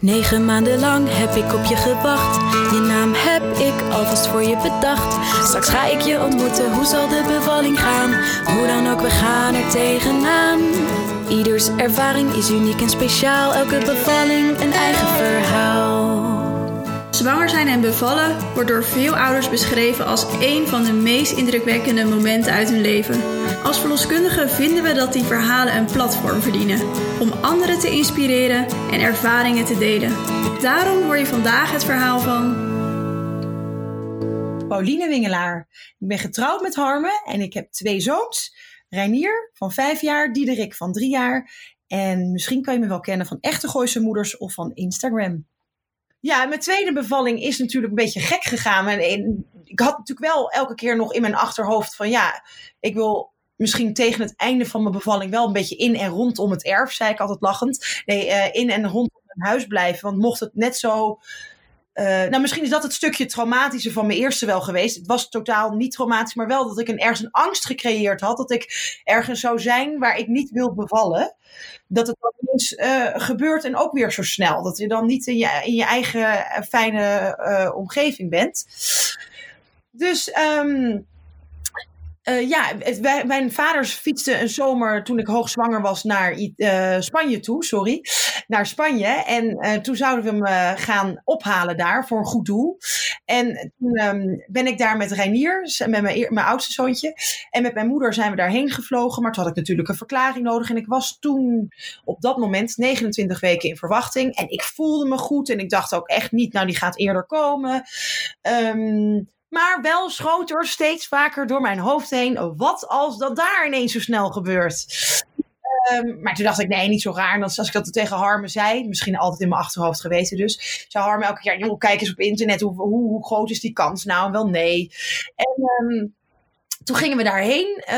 Negen maanden lang heb ik op je gewacht. Je naam heb ik alvast voor je bedacht. Straks ga ik je ontmoeten, hoe zal de bevalling gaan? Hoe dan ook, we gaan er tegenaan. Ieders ervaring is uniek en speciaal. Elke bevalling een eigen verhaal. Zwanger zijn en bevallen wordt door veel ouders beschreven als een van de meest indrukwekkende momenten uit hun leven. Als verloskundigen vinden we dat die verhalen een platform verdienen om anderen te inspireren en ervaringen te delen. Daarom hoor je vandaag het verhaal van Pauline Wingelaar. Ik ben getrouwd met Harme en ik heb twee zoons. Reinier van vijf jaar, Diederik van drie jaar. En misschien kan je me wel kennen van echte Gooise moeders of van Instagram. Ja, mijn tweede bevalling is natuurlijk een beetje gek gegaan. En ik had natuurlijk wel elke keer nog in mijn achterhoofd van ja, ik wil misschien tegen het einde van mijn bevalling wel een beetje in en rondom het erf, zei ik altijd lachend. Nee, uh, in en rondom mijn huis blijven. Want mocht het net zo. Uh, nou, misschien is dat het stukje traumatische van mijn eerste wel geweest. Het was totaal niet traumatisch, maar wel dat ik een, ergens een angst gecreëerd had. Dat ik ergens zou zijn waar ik niet wil bevallen. Dat het dan uh, gebeurt en ook weer zo snel. Dat je dan niet in je, in je eigen fijne omgeving bent. Dus. Um, uh, ja, mijn vaders fietsten een zomer toen ik hoogzwanger was naar uh, Spanje toe, sorry. Naar Spanje. En uh, toen zouden we hem gaan ophalen daar voor een goed doel. En toen um, ben ik daar met Reinier, met mijn, mijn oudste zoontje. En met mijn moeder zijn we daarheen gevlogen. Maar toen had ik natuurlijk een verklaring nodig. En ik was toen op dat moment 29 weken in verwachting. En ik voelde me goed. En ik dacht ook echt niet, nou die gaat eerder komen. Um, maar wel schoot er steeds vaker door mijn hoofd heen. Wat als dat daar ineens zo snel gebeurt? Um, maar toen dacht ik, nee, niet zo raar. En als ik dat tegen Harme zei, misschien altijd in mijn achterhoofd geweten dus, zou Harme elke keer, joh, kijk eens op internet, hoe, hoe, hoe groot is die kans nou? Wel nee. En um, toen gingen we daarheen uh,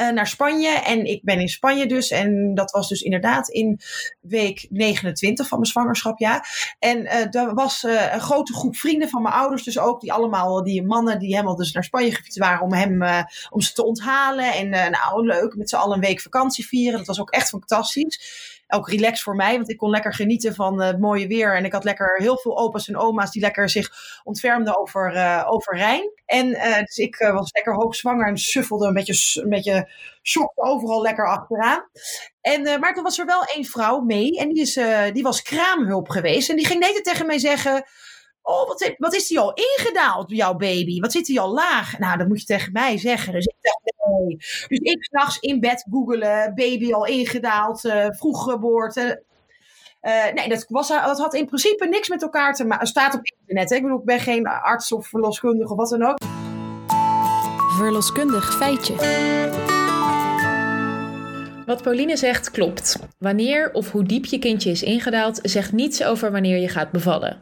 uh, naar Spanje. En ik ben in Spanje dus. En dat was dus inderdaad in week 29 van mijn zwangerschap, ja. En uh, er was een grote groep vrienden van mijn ouders dus ook. Die allemaal, die mannen die helemaal dus naar Spanje gefietst waren om, hem, om ze te onthalen. En nou, leuk, met z'n allen een week vakantie vieren. Dat was ook echt fantastisch ook relax voor mij. Want ik kon lekker genieten van het mooie weer. En ik had lekker heel veel opa's en oma's die lekker zich ontfermden over, uh, over Rijn. En uh, dus ik was lekker hoogzwanger en suffelde een beetje, een beetje overal lekker achteraan. En, maar toen was er wel één vrouw mee. En die, is, die was kraamhulp geweest. En die ging net tegen mij zeggen... Oh, wat, wat is die al ingedaald, jouw baby? Wat zit die al laag? Nou, dat moet je tegen mij zeggen. Dus ik dacht, nee. Dus ik s'nachts in bed googelen, baby al ingedaald, uh, vroeg geboorte. Uh, nee, dat, was, dat had in principe niks met elkaar te maken. staat op internet. Hè? Ik bedoel, ik ben geen arts of verloskundige of wat dan ook. Verloskundig feitje. Wat Pauline zegt klopt. Wanneer of hoe diep je kindje is ingedaald, zegt niets over wanneer je gaat bevallen.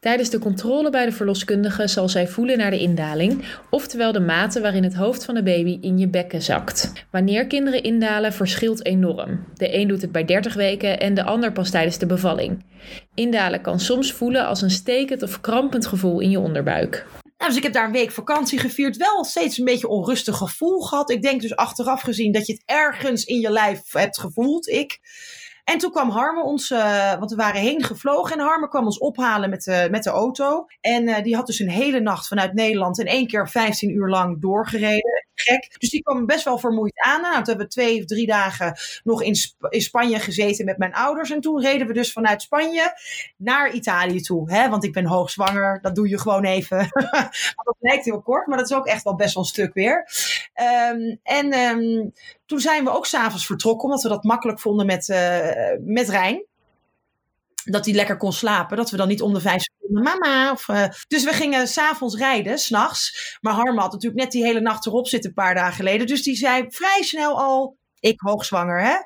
Tijdens de controle bij de verloskundige zal zij voelen naar de indaling, oftewel de mate waarin het hoofd van de baby in je bekken zakt. Wanneer kinderen indalen verschilt enorm. De een doet het bij 30 weken en de ander pas tijdens de bevalling. Indalen kan soms voelen als een stekend of krampend gevoel in je onderbuik. Nou, dus ik heb daar een week vakantie gevierd. Wel steeds een beetje onrustig gevoel gehad. Ik denk dus achteraf gezien dat je het ergens in je lijf hebt gevoeld. Ik. En toen kwam Harme ons, uh, want we waren heen gevlogen. En Harme kwam ons ophalen met de, met de auto. En uh, die had dus een hele nacht vanuit Nederland in één keer 15 uur lang doorgereden. Gek. Dus die kwam best wel vermoeid aan. Nou, toen hebben we twee of drie dagen nog in, in Spanje gezeten met mijn ouders. En toen reden we dus vanuit Spanje naar Italië toe. Hè? Want ik ben hoogzwanger. Dat doe je gewoon even. dat lijkt heel kort, maar dat is ook echt wel best wel een stuk weer. Um, en um, toen zijn we ook s'avonds vertrokken, omdat we dat makkelijk vonden met, uh, met Rijn. Dat hij lekker kon slapen. Dat we dan niet om de vijf seconden, mama. Of, uh, dus we gingen s'avonds rijden, s'nachts. Maar Harma had natuurlijk net die hele nacht erop zitten, een paar dagen geleden. Dus die zei vrij snel al, ik hoogzwanger, hè?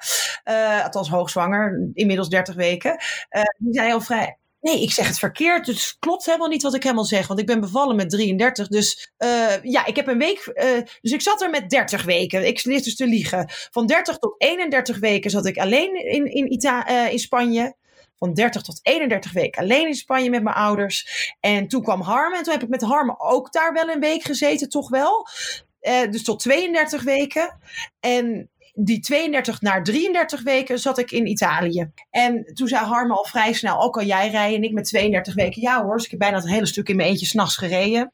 Uh, althans hoogzwanger, inmiddels 30 weken. Uh, die zei al vrij, Nee, ik zeg het verkeerd. Dus het klopt helemaal niet wat ik helemaal zeg. Want ik ben bevallen met 33. Dus ja, ik heb een week. Dus ik zat er met 30 weken. Ik lig dus te liegen. Van 30 tot 31 weken zat ik alleen in, in, Ita in Spanje. Van 30 tot 31 weken alleen in Spanje met mijn ouders. En toen kwam Harme. En toen heb ik met Harme ook daar wel een week gezeten, toch wel. dus tot 32 weken. En die 32 naar 33 weken zat ik in Italië. En toen zei Harme al vrij snel, ook al jij rijden. En ik met 32 weken, ja hoor. Dus ik heb bijna het hele stuk in mijn eentje s'nachts gereden.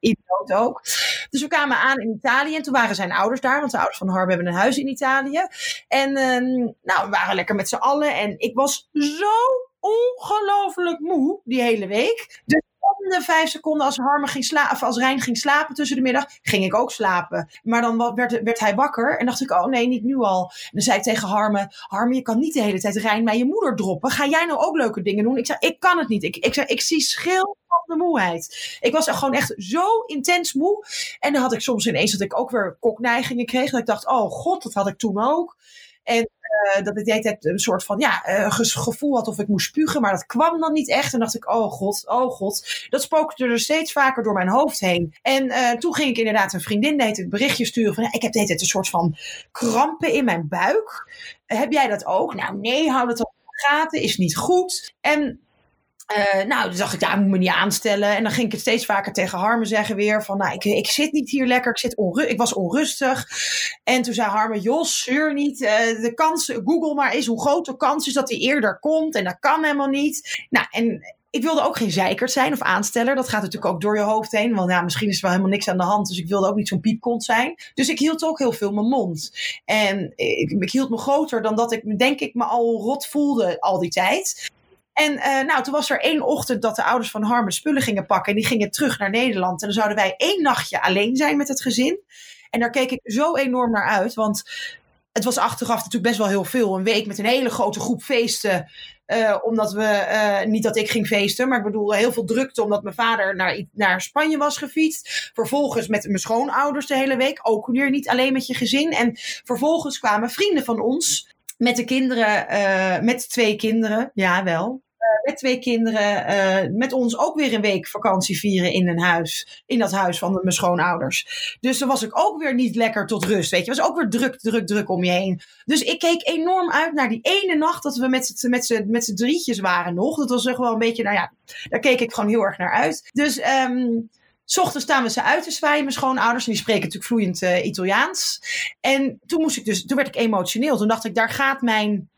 Idioot ook. Dus we kwamen aan in Italië en toen waren zijn ouders daar, want de ouders van Harm hebben een huis in Italië. En ehm, nou, we waren lekker met z'n allen en ik was zo ongelooflijk moe die hele week. Dus om de vijf seconden als, Harme ging slapen, als Rijn ging slapen tussen de middag, ging ik ook slapen. Maar dan werd, werd hij wakker en dacht ik, oh nee, niet nu al. En dan zei ik tegen Harme, Harme, je kan niet de hele tijd Rijn bij je moeder droppen. Ga jij nou ook leuke dingen doen? Ik zei, ik kan het niet. Ik, ik, zei, ik zie schil van de moeheid. Ik was gewoon echt zo intens moe. En dan had ik soms ineens dat ik ook weer kokneigingen kreeg. Dat ik dacht, oh god, dat had ik toen ook. En uh, dat ik de hele tijd een soort van ja, uh, gevoel had of ik moest spugen, maar dat kwam dan niet echt. En dacht ik, oh god, oh god. Dat spookte er steeds vaker door mijn hoofd heen. En uh, toen ging ik inderdaad een vriendin deed het berichtje sturen van, ik heb de hele tijd een soort van krampen in mijn buik. heb jij dat ook? Nou nee, hou dat op gaten, is niet goed. En uh, nou, dus dacht ik, ja, ik moet me niet aanstellen. En dan ging ik het steeds vaker tegen Harme zeggen weer. Van, nou, ik, ik zit niet hier lekker. Ik, zit onru ik was onrustig. En toen zei Harme, Jos, zeur niet. Uh, de kans, Google maar eens hoe groot de kans is dat hij eerder komt. En dat kan helemaal niet. Nou, en ik wilde ook geen zeikert zijn of aansteller. Dat gaat natuurlijk ook door je hoofd heen. Want ja, misschien is er wel helemaal niks aan de hand. Dus ik wilde ook niet zo'n piepkont zijn. Dus ik hield ook heel veel mijn mond. En ik, ik hield me groter dan dat ik, denk ik, me al rot voelde al die tijd. En uh, nou, toen was er één ochtend dat de ouders van Harmen spullen gingen pakken. En die gingen terug naar Nederland. En dan zouden wij één nachtje alleen zijn met het gezin. En daar keek ik zo enorm naar uit. Want het was achteraf natuurlijk best wel heel veel. Een week met een hele grote groep feesten. Uh, omdat we, uh, niet dat ik ging feesten, maar ik bedoel heel veel drukte omdat mijn vader naar, naar Spanje was gefietst. Vervolgens met mijn schoonouders de hele week. Ook weer niet alleen met je gezin. En vervolgens kwamen vrienden van ons met de kinderen, met twee kinderen, ja wel, met twee kinderen, uh, met ons ook weer een week vakantie vieren in een huis. In dat huis van mijn schoonouders. Dus dan was ik ook weer niet lekker tot rust. Weet je, was ook weer druk, druk, druk om je heen. Dus ik keek enorm uit naar die ene nacht dat we met z'n met met drietjes waren nog. Dat was echt wel een beetje, nou ja, daar keek ik gewoon heel erg naar uit. Dus um, S ochtends staan we ze uit te zwaaien, mijn schoonouders. En die spreken natuurlijk vloeiend uh, Italiaans. En toen moest ik dus, toen werd ik emotioneel. Toen dacht ik, daar gaat mijn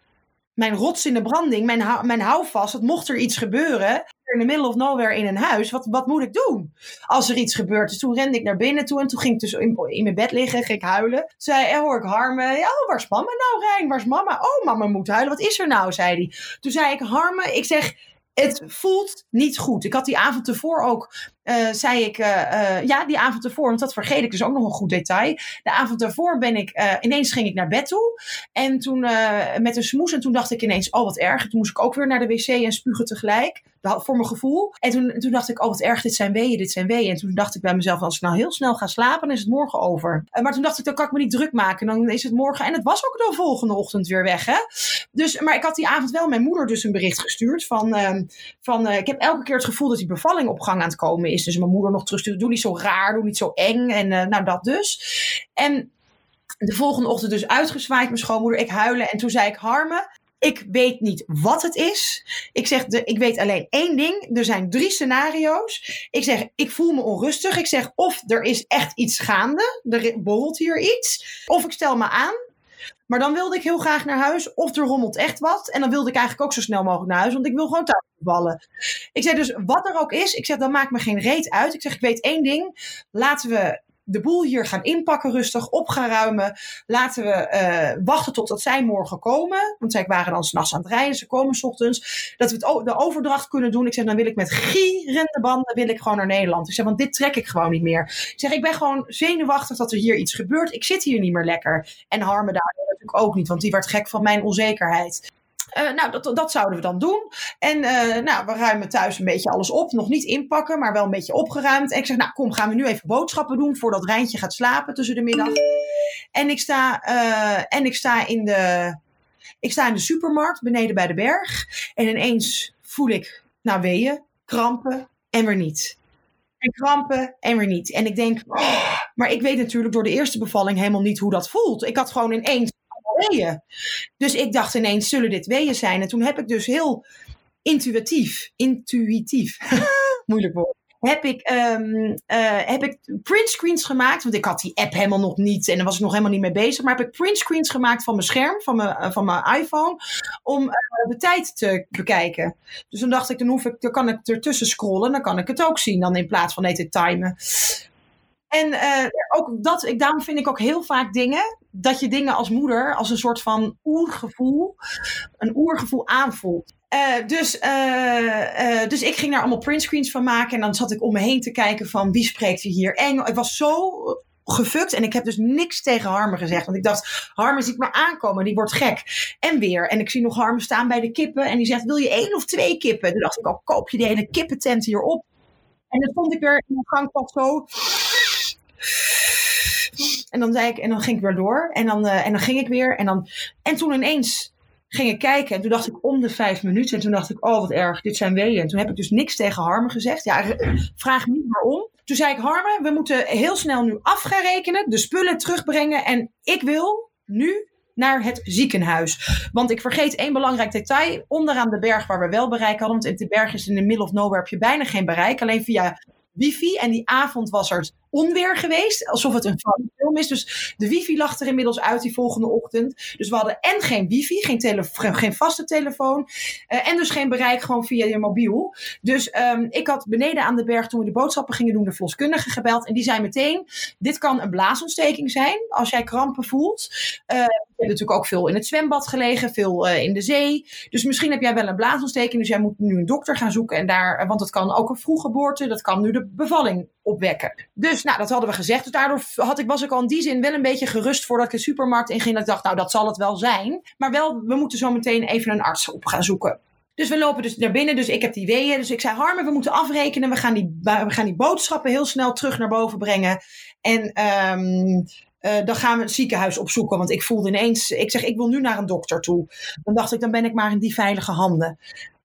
mijn rots in de branding, mijn, hou, mijn houvast. Mocht er iets gebeuren, in the middle of nowhere in een huis, wat, wat moet ik doen als er iets gebeurt? Dus toen rende ik naar binnen toe en toen ging ik dus in, mijn bed liggen, ging ik huilen. Zei, en hoor ik Harme, ja, waar is mama nou, Rijn? Waar is mama? Oh, mama moet huilen. Wat is er nou, zei hij. Toen zei ik, Harme, ik zeg, het voelt niet goed. Ik had die avond ervoor ook, uh, zei ik, uh, uh, ja, die avond ervoor, want dat vergeet ik dus ook nog een goed detail. De avond ervoor ben ik, ineens ging ik naar bed toe. En toen met een smoes, en toen dacht ik ineens, oh wat erg. Toen moest ik ook weer naar de wc en spugen tegelijk, voor mijn gevoel. En toen, toen dacht ik, oh wat erg, dit zijn weeën, dit zijn weeën. En toen dacht ik bij mezelf, als ik nou heel snel ga slapen, dan is het morgen over. maar toen dacht ik, dan kan ik me niet druk maken, dan is het morgen. En het was ook de volgende ochtend weer weg, hè. Dus, maar ik had die avond wel mijn moeder dus een bericht gestuurd van, ehm, van ik heb elke keer het gevoel dat die bevalling op gang aan het komen is. Dus mijn moeder nog terugstuurde. Doe niet zo raar, doe niet zo eng. En uh, nou, dat dus. En de volgende ochtend dus uitgezwaaid, mijn schoonmoeder. Ik huilen. En toen zei ik, Harme, ik weet niet wat het is. Ik zeg, de, ik weet alleen één ding. Er zijn drie scenario's. Ik zeg, ik voel me onrustig. Ik zeg, of er is echt iets gaande. Er borrelt hier iets. Of ik stel me aan. Maar dan wilde ik heel graag naar huis. Of er rommelt echt wat. En dan wilde ik eigenlijk ook zo snel mogelijk naar huis. Want ik wil gewoon thuis. Ik zeg dus, wat er ook is, ik zeg, dan maakt me geen reet uit. Ik zeg, ik weet één ding. Laten we de boel hier gaan inpakken, rustig op gaan ruimen. Laten we uh, wachten totdat zij morgen komen. Want zij waren dan s'nachts aan het rijden, ze komen s ochtends. Dat we het, de overdracht kunnen doen. Ik zeg, dan wil ik met gierende banden wil ik gewoon naar Nederland. Ik zeg, want dit trek ik gewoon niet meer. Ik zeg, ik ben gewoon zenuwachtig dat er hier iets gebeurt. Ik zit hier niet meer lekker. En Harme daar natuurlijk ook niet, want die werd gek van mijn onzekerheid. Uh, nou, dat, dat zouden we dan doen. En uh, nou, we ruimen thuis een beetje alles op. Nog niet inpakken, maar wel een beetje opgeruimd. En ik zeg, nou kom, gaan we nu even boodschappen doen voordat Rijntje gaat slapen tussen de middag. En ik sta, uh, en ik sta, in, de, ik sta in de supermarkt beneden bij de berg. En ineens voel ik, nou weeën, krampen en weer niet. En krampen en weer niet. En ik denk, oh, maar ik weet natuurlijk door de eerste bevalling helemaal niet hoe dat voelt. Ik had gewoon ineens Dus ik dacht ineens, zullen dit weeën zijn? En toen heb ik dus heel intuïtief, intuïtief, moeilijk woord, heb ik, um, heb ik printscreens gemaakt. Want ik had die app helemaal nog niet en daar was ik nog helemaal niet mee bezig. Maar heb ik printscreens gemaakt van mijn scherm, van mijn, van mijn iPhone, om de tijd te bekijken. Dus dan dacht ik, dan, hoef ik, dan kan ik ertussen scrollen, dan kan ik het ook zien, dan in plaats van te timen. En uh, ook dat, ik, daarom vind ik ook heel vaak dingen, dat je dingen als moeder als een soort van oergevoel, een oergevoel aanvoelt. Uh, dus, uh, dus ik ging daar allemaal printscreens van maken. En dan zat ik om me heen te kijken van wie spreekt er hier Engels. Ik was zo gefukt. En ik heb dus niks tegen Harmen gezegd. Want ik dacht, Harmen ziet me aankomen. Die wordt gek. En weer. En ik zie nog Harmen staan bij de kippen. En die zegt, wil je één of twee kippen? Toen dacht ik, oh, koop je die hele kippentent hier op? En dan stond ik weer in mijn gangpad zo en dan, zei ik, en dan ging ik weer door. En dan, uh, en dan ging ik weer. En, dan, en toen ineens ging ik kijken. En toen dacht ik om de vijf minuten. En toen dacht ik, oh wat erg, dit zijn weeën. En toen heb ik dus niks tegen Harmen gezegd. Ja, vraag niet waarom. Toen zei ik, Harmen, we moeten heel snel nu af gaan rekenen. De spullen terugbrengen. En ik wil nu naar het ziekenhuis. Want ik vergeet één belangrijk detail. Onderaan de berg waar we wel bereik hadden. Want in de berg is in de middle of nowhere heb je bijna geen bereik. Alleen via wifi. En die avond was er onweer geweest. Alsof het een film is. Dus de wifi lag er inmiddels uit die volgende ochtend. Dus we hadden en geen wifi, geen, geen vaste telefoon. Uh, en dus geen bereik gewoon via je mobiel. Dus um, ik had beneden aan de berg toen we de boodschappen gingen doen de verloskundige gebeld. En die zei meteen, dit kan een blaasontsteking zijn als jij krampen voelt. Je hebt natuurlijk ook veel in het zwembad gelegen, veel uh, in de zee. Dus misschien heb jij wel een blaasontsteking. Dus jij moet nu een dokter gaan zoeken. En daar, want het kan ook een vroeggeboorte. Dat kan nu de bevalling Dus nou, dat hadden we gezegd. Dus daardoor had ik, was ik al in die zin wel een beetje gerust voordat ik de supermarkt inging. Dat ik dacht, nou, dat zal het wel zijn. Maar wel, we moeten zo meteen even een arts op gaan zoeken. Dus we lopen dus naar binnen. Dus ik heb die weeën. Dus ik zei, Harmen, we moeten afrekenen. We gaan die, we gaan die boodschappen heel snel terug naar boven brengen. En um, uh, dan gaan we het ziekenhuis opzoeken. Want ik voelde ineens, ik zeg, ik wil nu naar een dokter toe. Dan dacht ik, dan ben ik maar in die veilige handen.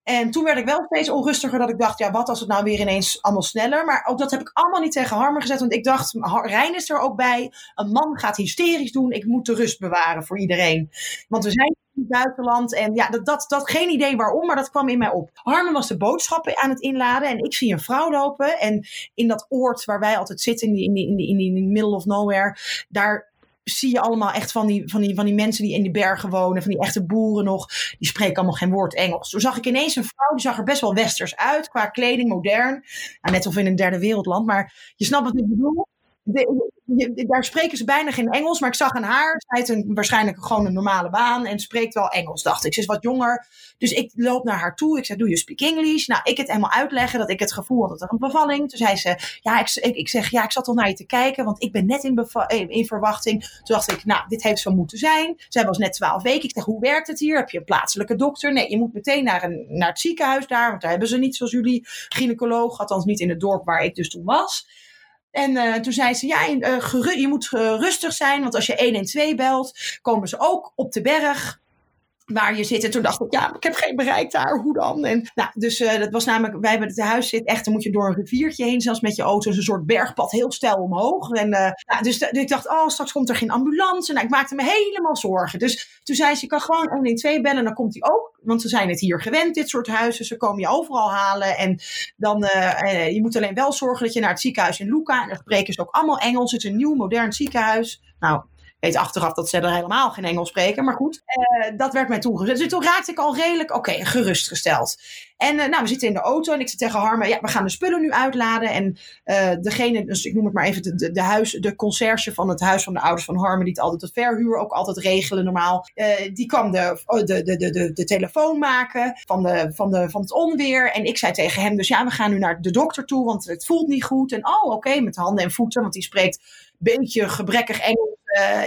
En toen werd ik wel steeds onrustiger dat ik dacht, ja, wat als het nou weer ineens allemaal sneller. Maar ook dat heb ik allemaal niet tegen Harmer gezet. Want ik dacht, Rijn is er ook bij. Een man gaat hysterisch doen. Ik moet de rust bewaren voor iedereen. Want we zijn in het buitenland. En ja, dat, dat, dat geen idee waarom, maar dat kwam in mij op. Harmen was de boodschappen aan het inladen. En ik zie een vrouw lopen. En in dat oord waar wij altijd zitten, in die, in die, in die, in die middle of nowhere, daar zie je allemaal echt van die, van, die, van die mensen die in die bergen wonen, van die echte boeren nog, die spreken allemaal geen woord Engels. Toen zag ik ineens een vrouw, die zag er best wel westers uit, qua kleding, modern. Nou, net of in een derde wereldland, maar je snapt wat ik bedoel daar spreken ze bijna geen Engels, maar ik zag aan haar, zij heeft een, waarschijnlijk gewoon een normale baan en spreekt wel Engels, dacht ik. Ze is wat jonger, dus ik loop naar haar toe. Ik zeg, doe je speak English? Nou, ik het helemaal uitleggen dat ik het gevoel had dat er een bevalling. Toen zei ze, ja, ik, ik, zeg, ja, ik zat al naar je te kijken, want ik ben net in, in verwachting. Toen dacht ik, nou, dit heeft zo moeten zijn. Zij was net twaalf weken. Ik zeg, hoe werkt het hier? Heb je een plaatselijke dokter? Nee, je moet meteen naar, een, naar het ziekenhuis daar, want daar hebben ze niet zoals jullie gynaecoloog, althans niet in het dorp waar ik dus toen was. En uh, toen zei ze, ja, uh, je moet uh, rustig zijn, want als je 112 belt, komen ze ook op de berg waar je zit. En toen dacht ik, ja, ik heb geen bereik daar, hoe dan? En, nou, dus dat was namelijk, wij hebben het huis zit echt, dan moet je door een riviertje heen, zelfs met je auto, een soort bergpad, heel stijl omhoog. En nou, dus, dus, ik dacht, oh, straks komt er geen ambulance. Nou, ik maakte me helemaal zorgen. Dus toen zei ze, je kan gewoon 112 bellen, dan komt hij ook. Want ze zijn het hier gewend, dit soort huizen. Ze komen je overal halen. En dan, uh, je moet alleen wel zorgen dat je naar het ziekenhuis in Luca, en daar spreken ze ook allemaal Engels. Het is een nieuw, modern ziekenhuis. Nou, weet achteraf dat ze er helemaal geen Engels spreken. Maar goed, uh, dat werd mij toegezet. Dus toen raakte ik al redelijk, oké, gerustgesteld. En uh, nou, we zitten in de auto en ik zei tegen Harmen, ja, we gaan de spullen nu uitladen. En uh, degene, dus ik noem het maar even, de, de, huis, de conciërge van het huis van de ouders van Harmen, die het altijd het verhuur ook altijd regelen normaal. die kwam de, de, de, de, de, telefoon maken van, de, van, de, van het onweer. En ik zei tegen hem, dus ja, we gaan nu naar de dokter toe, want het voelt niet goed. En oh, oké, met handen en voeten, want die spreekt beetje gebrekkig Engels,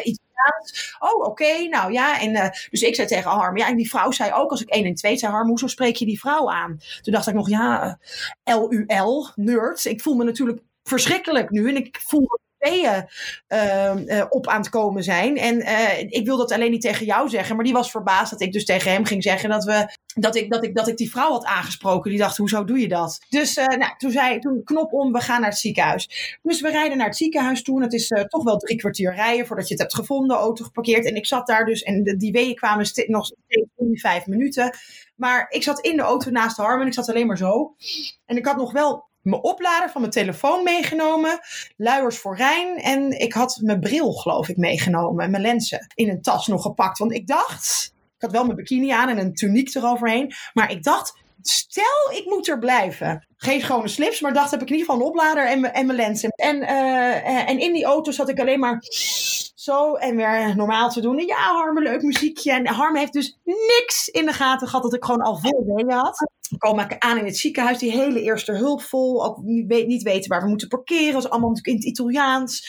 Italiaans. Oh, oké, nou ja. En, uh, dus ik zei tegen Harm, ja, en die vrouw zei ook, als ik 1 en 2 zei, Harm, hoezo spreek je die vrouw aan? Toen dacht ik nog, ja, LUL, nerds. Ik voel me natuurlijk verschrikkelijk nu en ik voel tweeën uh, op aan het komen zijn. En uh, ik wil dat alleen niet tegen jou zeggen, maar die was verbaasd dat ik dus tegen hem ging zeggen dat, we, dat, ik, dat, ik, dat ik die vrouw had aangesproken. Die dacht, hoezo doe je dat? Dus uh, nou, toen zei toen knop om, we gaan naar het ziekenhuis. Dus we rijden naar het ziekenhuis toe. Het is toch wel drie kwartier rijden voordat je het hebt gevonden, auto geparkeerd. En ik zat daar dus en die weeën kwamen nog steeds om die vijf minuten. Maar ik zat in de auto naast Harm en ik zat alleen maar zo. En ik had nog wel mijn oplader van mijn telefoon meegenomen, luiers voor Rijn en ik had mijn bril, geloof ik, meegenomen, mijn lenzen in een tas nog gepakt. Want ik dacht, ik had wel mijn bikini aan en een tuniek eroverheen, maar ik dacht, stel ik moet er blijven. Geen schone slips, maar dacht heb ik in ieder geval een oplader en en mijn lenzen. En, uh, en in die auto zat ik alleen maar zo en weer normaal te doen. En ja, Harme, leuk muziekje. En Harme heeft dus niks in de gaten gehad dat ik gewoon al veel dingen had. Komen aan in het ziekenhuis, die hele eerste hulp vol. Ook niet, niet weten waar we moeten parkeren. Dat is allemaal natuurlijk in het Italiaans.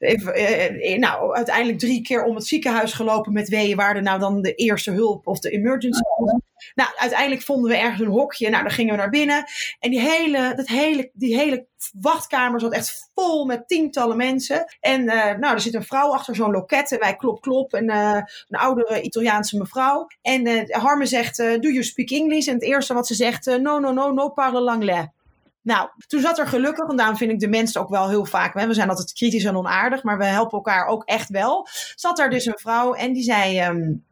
Even, eh, nou, uiteindelijk drie keer om het ziekenhuis gelopen met weeën. Waar er nou dan de eerste hulp of de emergency was. Nou, uiteindelijk vonden we ergens een hokje. Nou, dan gingen we naar binnen. En die hele, dat hele, die hele wachtkamer zat echt vol met tientallen mensen. En uh, nou, er zit een vrouw achter zo'n loket. En wij klop, klop. En uh, een oudere Italiaanse mevrouw. En uh, Harme zegt, do you speak English? En het eerste wat ze zegt, no, no, no, no parle l'anglais. Nou, toen zat er gelukkig, en daarom vind ik de mensen ook wel heel vaak, we zijn altijd kritisch en onaardig, maar we helpen elkaar ook echt wel. Zat er dus een vrouw en die zei, um,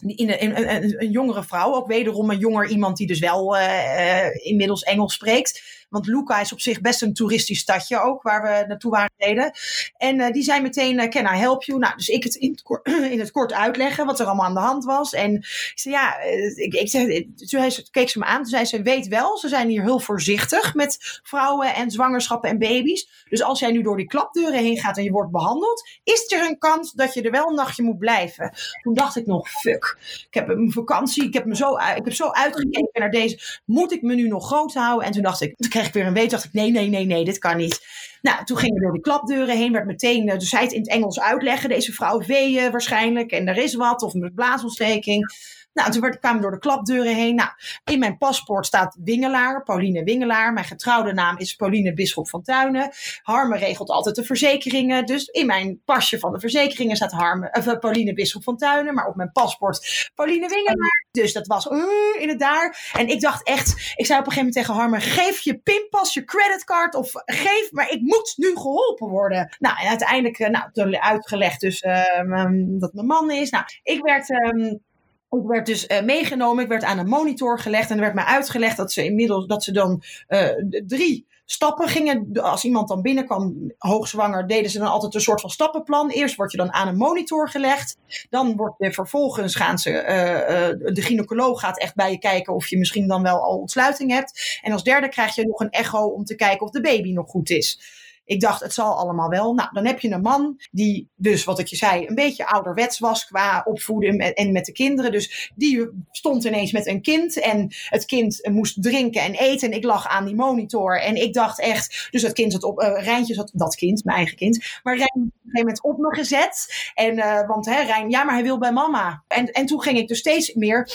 in, in, een, een, jongere vrouw, ook wederom een jonger iemand die dus wel uh, inmiddels Engels spreekt. Want Luca is op zich best een toeristisch stadje ook, waar we naartoe waren gereden. En uh, die zei meteen, uh, can I help you? Nou, dus ik het in, het kort, in het kort uitleggen wat er allemaal aan de hand was. En zei, ja, ik, ik zeg, toen keek ze me aan. Toen zei ze, weet wel, ze zijn hier heel voorzichtig met vrouwen en zwangerschappen en baby's. Dus als jij nu door die klapdeuren heen gaat en je wordt behandeld, is er een kans dat je er wel een nachtje moet blijven. Toen dacht ik nog, fuck, ik heb een vakantie, ik heb, me zo, ik heb zo uitgekeken naar deze, moet ik me nu nog groot houden? En toen dacht ik, kreeg weer een weet, dacht ik, nee, nee, nee, nee, dit kan niet. Nou, toen gingen we door de klapdeuren heen, werd meteen, dus zij het in het Engels uitleggen, deze vrouw weeën waarschijnlijk, en er is wat, of een blaasontsteking. Nou, toen werd, kwamen we door de klapdeuren heen. Nou, in mijn paspoort staat Wingelaar, Pauline Wingelaar. Mijn getrouwde naam is Pauline Bisschop van Tuinen. Harme regelt altijd de verzekeringen. Dus in mijn pasje van de verzekeringen staat Harme, uh, Pauline Bisschop van Tuinen. Maar op mijn paspoort Pauline Wingelaar. Dus dat was uh, in het daar. En ik dacht echt, ik zei op een gegeven moment tegen Harme, geef je pinpas, je creditcard of geef, maar ik moet nu geholpen worden. Nou, en uiteindelijk uh, nou, uitgelegd dus um, dat mijn man is. Nou, ik werd... Um, ik werd dus uh, meegenomen, ik werd aan een monitor gelegd en er werd mij uitgelegd dat ze inmiddels dat ze dan uh, drie stappen gingen. Als iemand dan binnenkwam, hoogzwanger, deden ze dan altijd een soort van stappenplan. Eerst word je dan aan een monitor gelegd. Dan wordt vervolgens gaan ze, uh, de gynaecoloog gaat echt bij je kijken of je misschien dan wel al ontsluiting hebt. En als derde krijg je nog een echo om te kijken of de baby nog goed is. Ik dacht, het zal allemaal wel. Nou, dan heb je een man die dus, wat ik je zei, een beetje ouderwets was qua opvoeden en met de kinderen. Dus die stond ineens met een kind en het kind moest drinken en eten. En ik lag aan die monitor en ik dacht echt, dus het kind zat op, uh, Rijntje zat, dat kind, mijn eigen kind, maar Rijn op een gegeven moment op me gezet. En, uh, want hè, Rijn, ja, maar hij wil bij mama. En, en toen ging ik dus steeds meer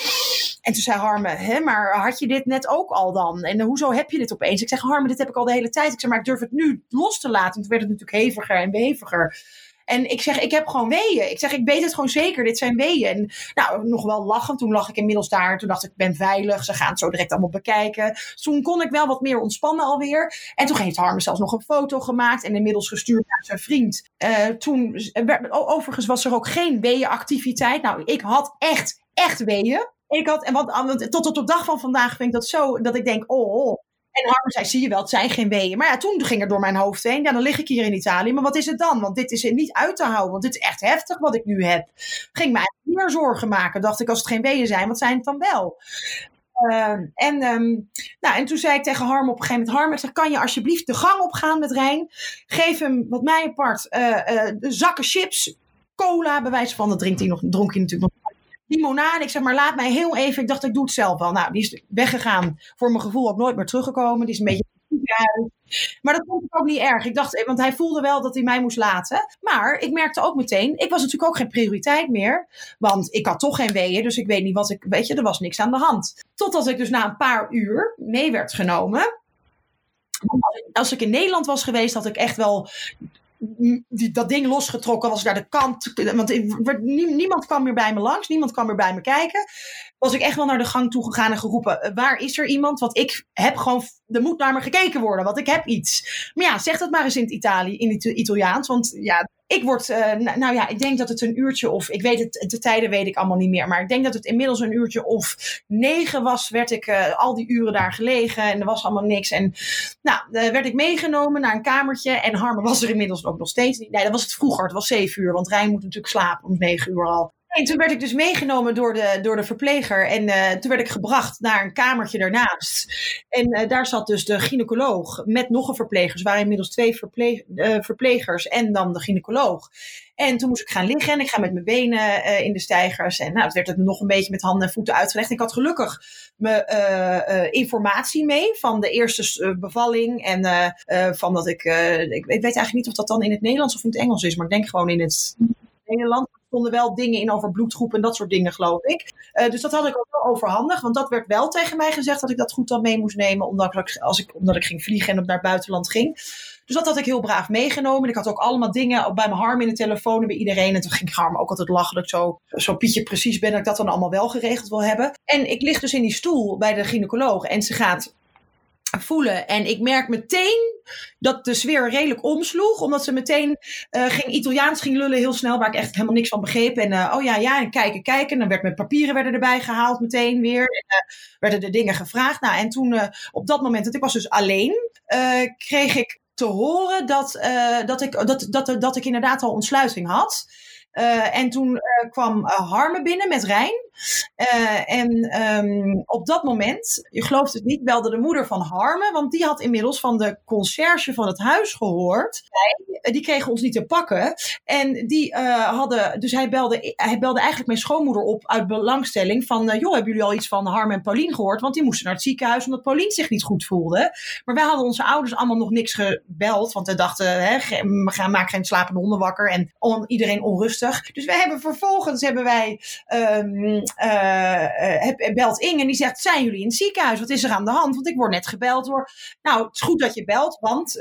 en toen zei Harme, hè, maar had je dit net ook al dan? En hoezo heb je dit opeens? Ik zeg, Harme, dit heb ik al de hele tijd. Ik zeg, maar ik durf het nu los te laten. En toen werd het natuurlijk heviger en beheviger. En ik zeg, ik heb gewoon weeën. Ik zeg, ik weet het gewoon zeker, dit zijn weeën. En nou, nog wel lachen. Toen lag ik inmiddels daar. Toen dacht ik, ik ben veilig. Ze gaan het zo direct allemaal bekijken. toen kon ik wel wat meer ontspannen alweer. En toen heeft Harme zelfs nog een foto gemaakt. En inmiddels gestuurd naar zijn vriend. Uh, toen, overigens was er ook geen weeënactiviteit. Nou, ik had echt, echt weeën. Ik had, en tot op de dag van vandaag vind ik dat zo, dat ik denk, oh, oh. En Harm zei, zie je wel, het zijn geen weeën. Maar ja, toen ging er door mijn hoofd heen. Ja, dan lig ik hier in Italië. Maar wat is het dan? Want dit is niet uit te houden. Want dit is echt heftig wat ik nu heb. Ging mij meer zorgen maken. Dacht ik, als het geen weeën zijn, wat zijn het dan wel? Uh, en, um, nou, en toen zei ik tegen Harm op een gegeven moment: Harm, ik zeg, kan je alsjeblieft de gang opgaan met Rijn? Geef hem, wat mij apart, uh, uh, zakken chips, cola, bewijs van. Dat drinkt hij nog, dronk hij natuurlijk nog limonade. Ik zeg maar, laat mij heel even. Ik dacht, ik doe het zelf wel. Nou, die is weggegaan. Voor mijn gevoel ook nooit meer teruggekomen. Die is een beetje. Maar dat vond ik ook niet erg. Ik dacht, want hij voelde wel dat hij mij moest laten. Maar ik merkte ook meteen, ik was natuurlijk ook geen prioriteit meer. Want ik had toch geen weeën, dus ik weet niet wat ik, weet je, er was niks aan de hand. Totdat ik dus na een paar uur mee werd genomen. Als ik in Nederland was geweest, had ik echt wel die, dat ding losgetrokken, was naar de kant. Want niemand kwam meer bij me langs, niemand kwam meer bij me kijken. Was ik echt wel naar de gang toe gegaan en geroepen: eh, waar is er iemand? Want ik heb gewoon, er moet naar me gekeken worden, want ik heb iets. Maar ja, zeg dat maar eens in Italië, in het Italiaans, want ja, ik word, uh, nou ja, ik denk dat het een uurtje of, ik weet het, de tijden weet ik allemaal niet meer, maar ik denk dat het inmiddels een uurtje of negen was, werd ik uh, al die uren daar gelegen en er was allemaal niks. En nou, uh, werd ik meegenomen naar een kamertje en Harmen was er inmiddels ook nog steeds niet. Nee, dat was het vroeger, het was zeven uur, want Rijn moet natuurlijk slapen om negen uur al. En toen werd ik dus meegenomen door de, door de verpleger. En uh, toen werd ik gebracht naar een kamertje daarnaast. En uh, daar zat dus de gynaecoloog met nog een verpleger. Er waren inmiddels twee verpleeg, uh, verplegers en dan de gynaecoloog. En toen moest ik gaan liggen en ik ga met mijn benen in de stijgers. En nou, het werd het nog een beetje met handen en voeten uitgelegd. Ik had gelukkig mijn informatie mee van de eerste bevalling. En van dat ik, ik, ik weet eigenlijk niet of dat dan in het Nederlands of in het Engels is. Maar ik denk gewoon in het Nederlands stonden wel dingen in over bloedgroep en dat soort dingen, geloof ik. Uh, dus dat had ik ook wel overhandig, want dat werd wel tegen mij gezegd dat ik dat goed dan mee moest nemen, omdat ik, als ik, omdat ik ging vliegen en op naar het buitenland ging. Dus dat had ik heel braaf meegenomen. Ik had ook allemaal dingen bij mijn harm in de telefoon en bij iedereen. En toen ging Harm ook altijd lachen dat ik zo, zo Pietje precies ben, dat ik dat dan allemaal wel geregeld wil hebben. En ik lig dus in die stoel bij de gynaecoloog en ze gaat voelen. En ik merk meteen dat de sfeer redelijk omsloeg. Omdat ze meteen uh, ging Italiaans ging lullen heel snel. Waar ik echt helemaal niks van begreep. En uh, oh ja, ja. En kijken, kijken. En dan werd mijn papieren werden erbij gehaald meteen weer. En uh, werden er dingen gevraagd. Nou, en toen op dat moment, dat ik was dus alleen. kreeg ik te horen dat, dat, ik, dat, dat, dat ik inderdaad al ontsluiting had. En toen kwam Harme binnen met Rijn. En um, op dat moment, je gelooft het niet, belde de moeder van Harme. Want die had inmiddels van de conciërge van het huis gehoord. Hij, die kregen ons niet te pakken. En die hadden, dus hij belde, hij belde eigenlijk mijn schoonmoeder op uit belangstelling. Van, joh, hebben jullie al iets van Harme en Paulien gehoord? Want die moesten naar het ziekenhuis omdat Paulien zich niet goed voelde. Maar wij hadden onze ouders allemaal nog niks gebeld. Want we dachten, hè, maak geen slapende honden wakker. En iedereen onrustig. Dus we hebben vervolgens hebben wij um, uh, belt Inge en die zegt: zijn jullie in het ziekenhuis? Wat is er aan de hand? Want ik word net gebeld door. Nou, het is goed dat je belt, want